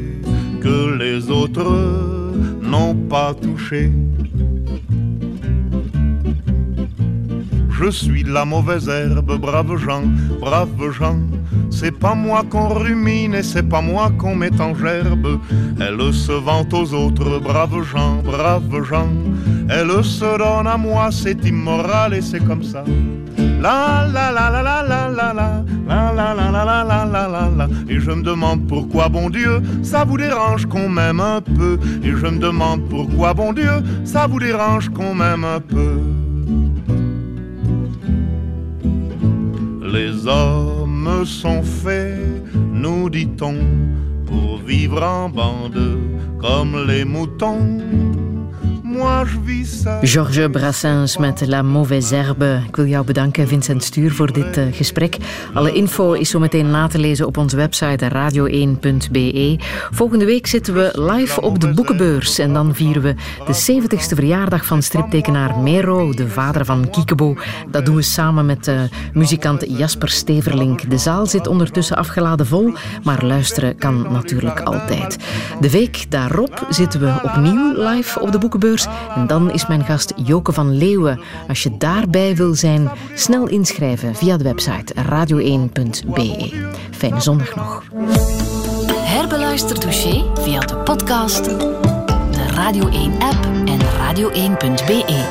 que les autres n'ont pas touché. Je suis la mauvaise herbe, brave gens, brave gens. C'est pas moi qu'on rumine et c'est pas moi qu'on met en gerbe. Elle se vante aux autres, brave gens, brave gens. Elle se donne à moi, c'est immoral et c'est comme ça. La la la la la la la la la la la la la la la la la Et je me demande pourquoi bon Dieu ça vous dérange qu'on m'aime un peu Et je me demande pourquoi bon Dieu ça vous dérange qu'on m'aime un peu Les hommes sont faits, nous dit-on, pour vivre en bande comme les moutons. Georges Brassens met La Mauvaise Herbe. Ik wil jou bedanken, Vincent Stuur, voor dit uh, gesprek. Alle info is zo meteen na te lezen op onze website radio1.be. Volgende week zitten we live op de boekenbeurs en dan vieren we de 70ste verjaardag van striptekenaar Mero, de vader van Kiekebo. Dat doen we samen met uh, muzikant Jasper Steverlink. De zaal zit ondertussen afgeladen vol, maar luisteren kan natuurlijk altijd. De week daarop zitten we opnieuw live op de boekenbeurs. En dan is mijn gast Joke van Leeuwen. Als je daarbij wil zijn, snel inschrijven via de website radio1.be. Fijne zondag nog. Herbeluister dossier via de podcast, de Radio 1-app en radio1.be.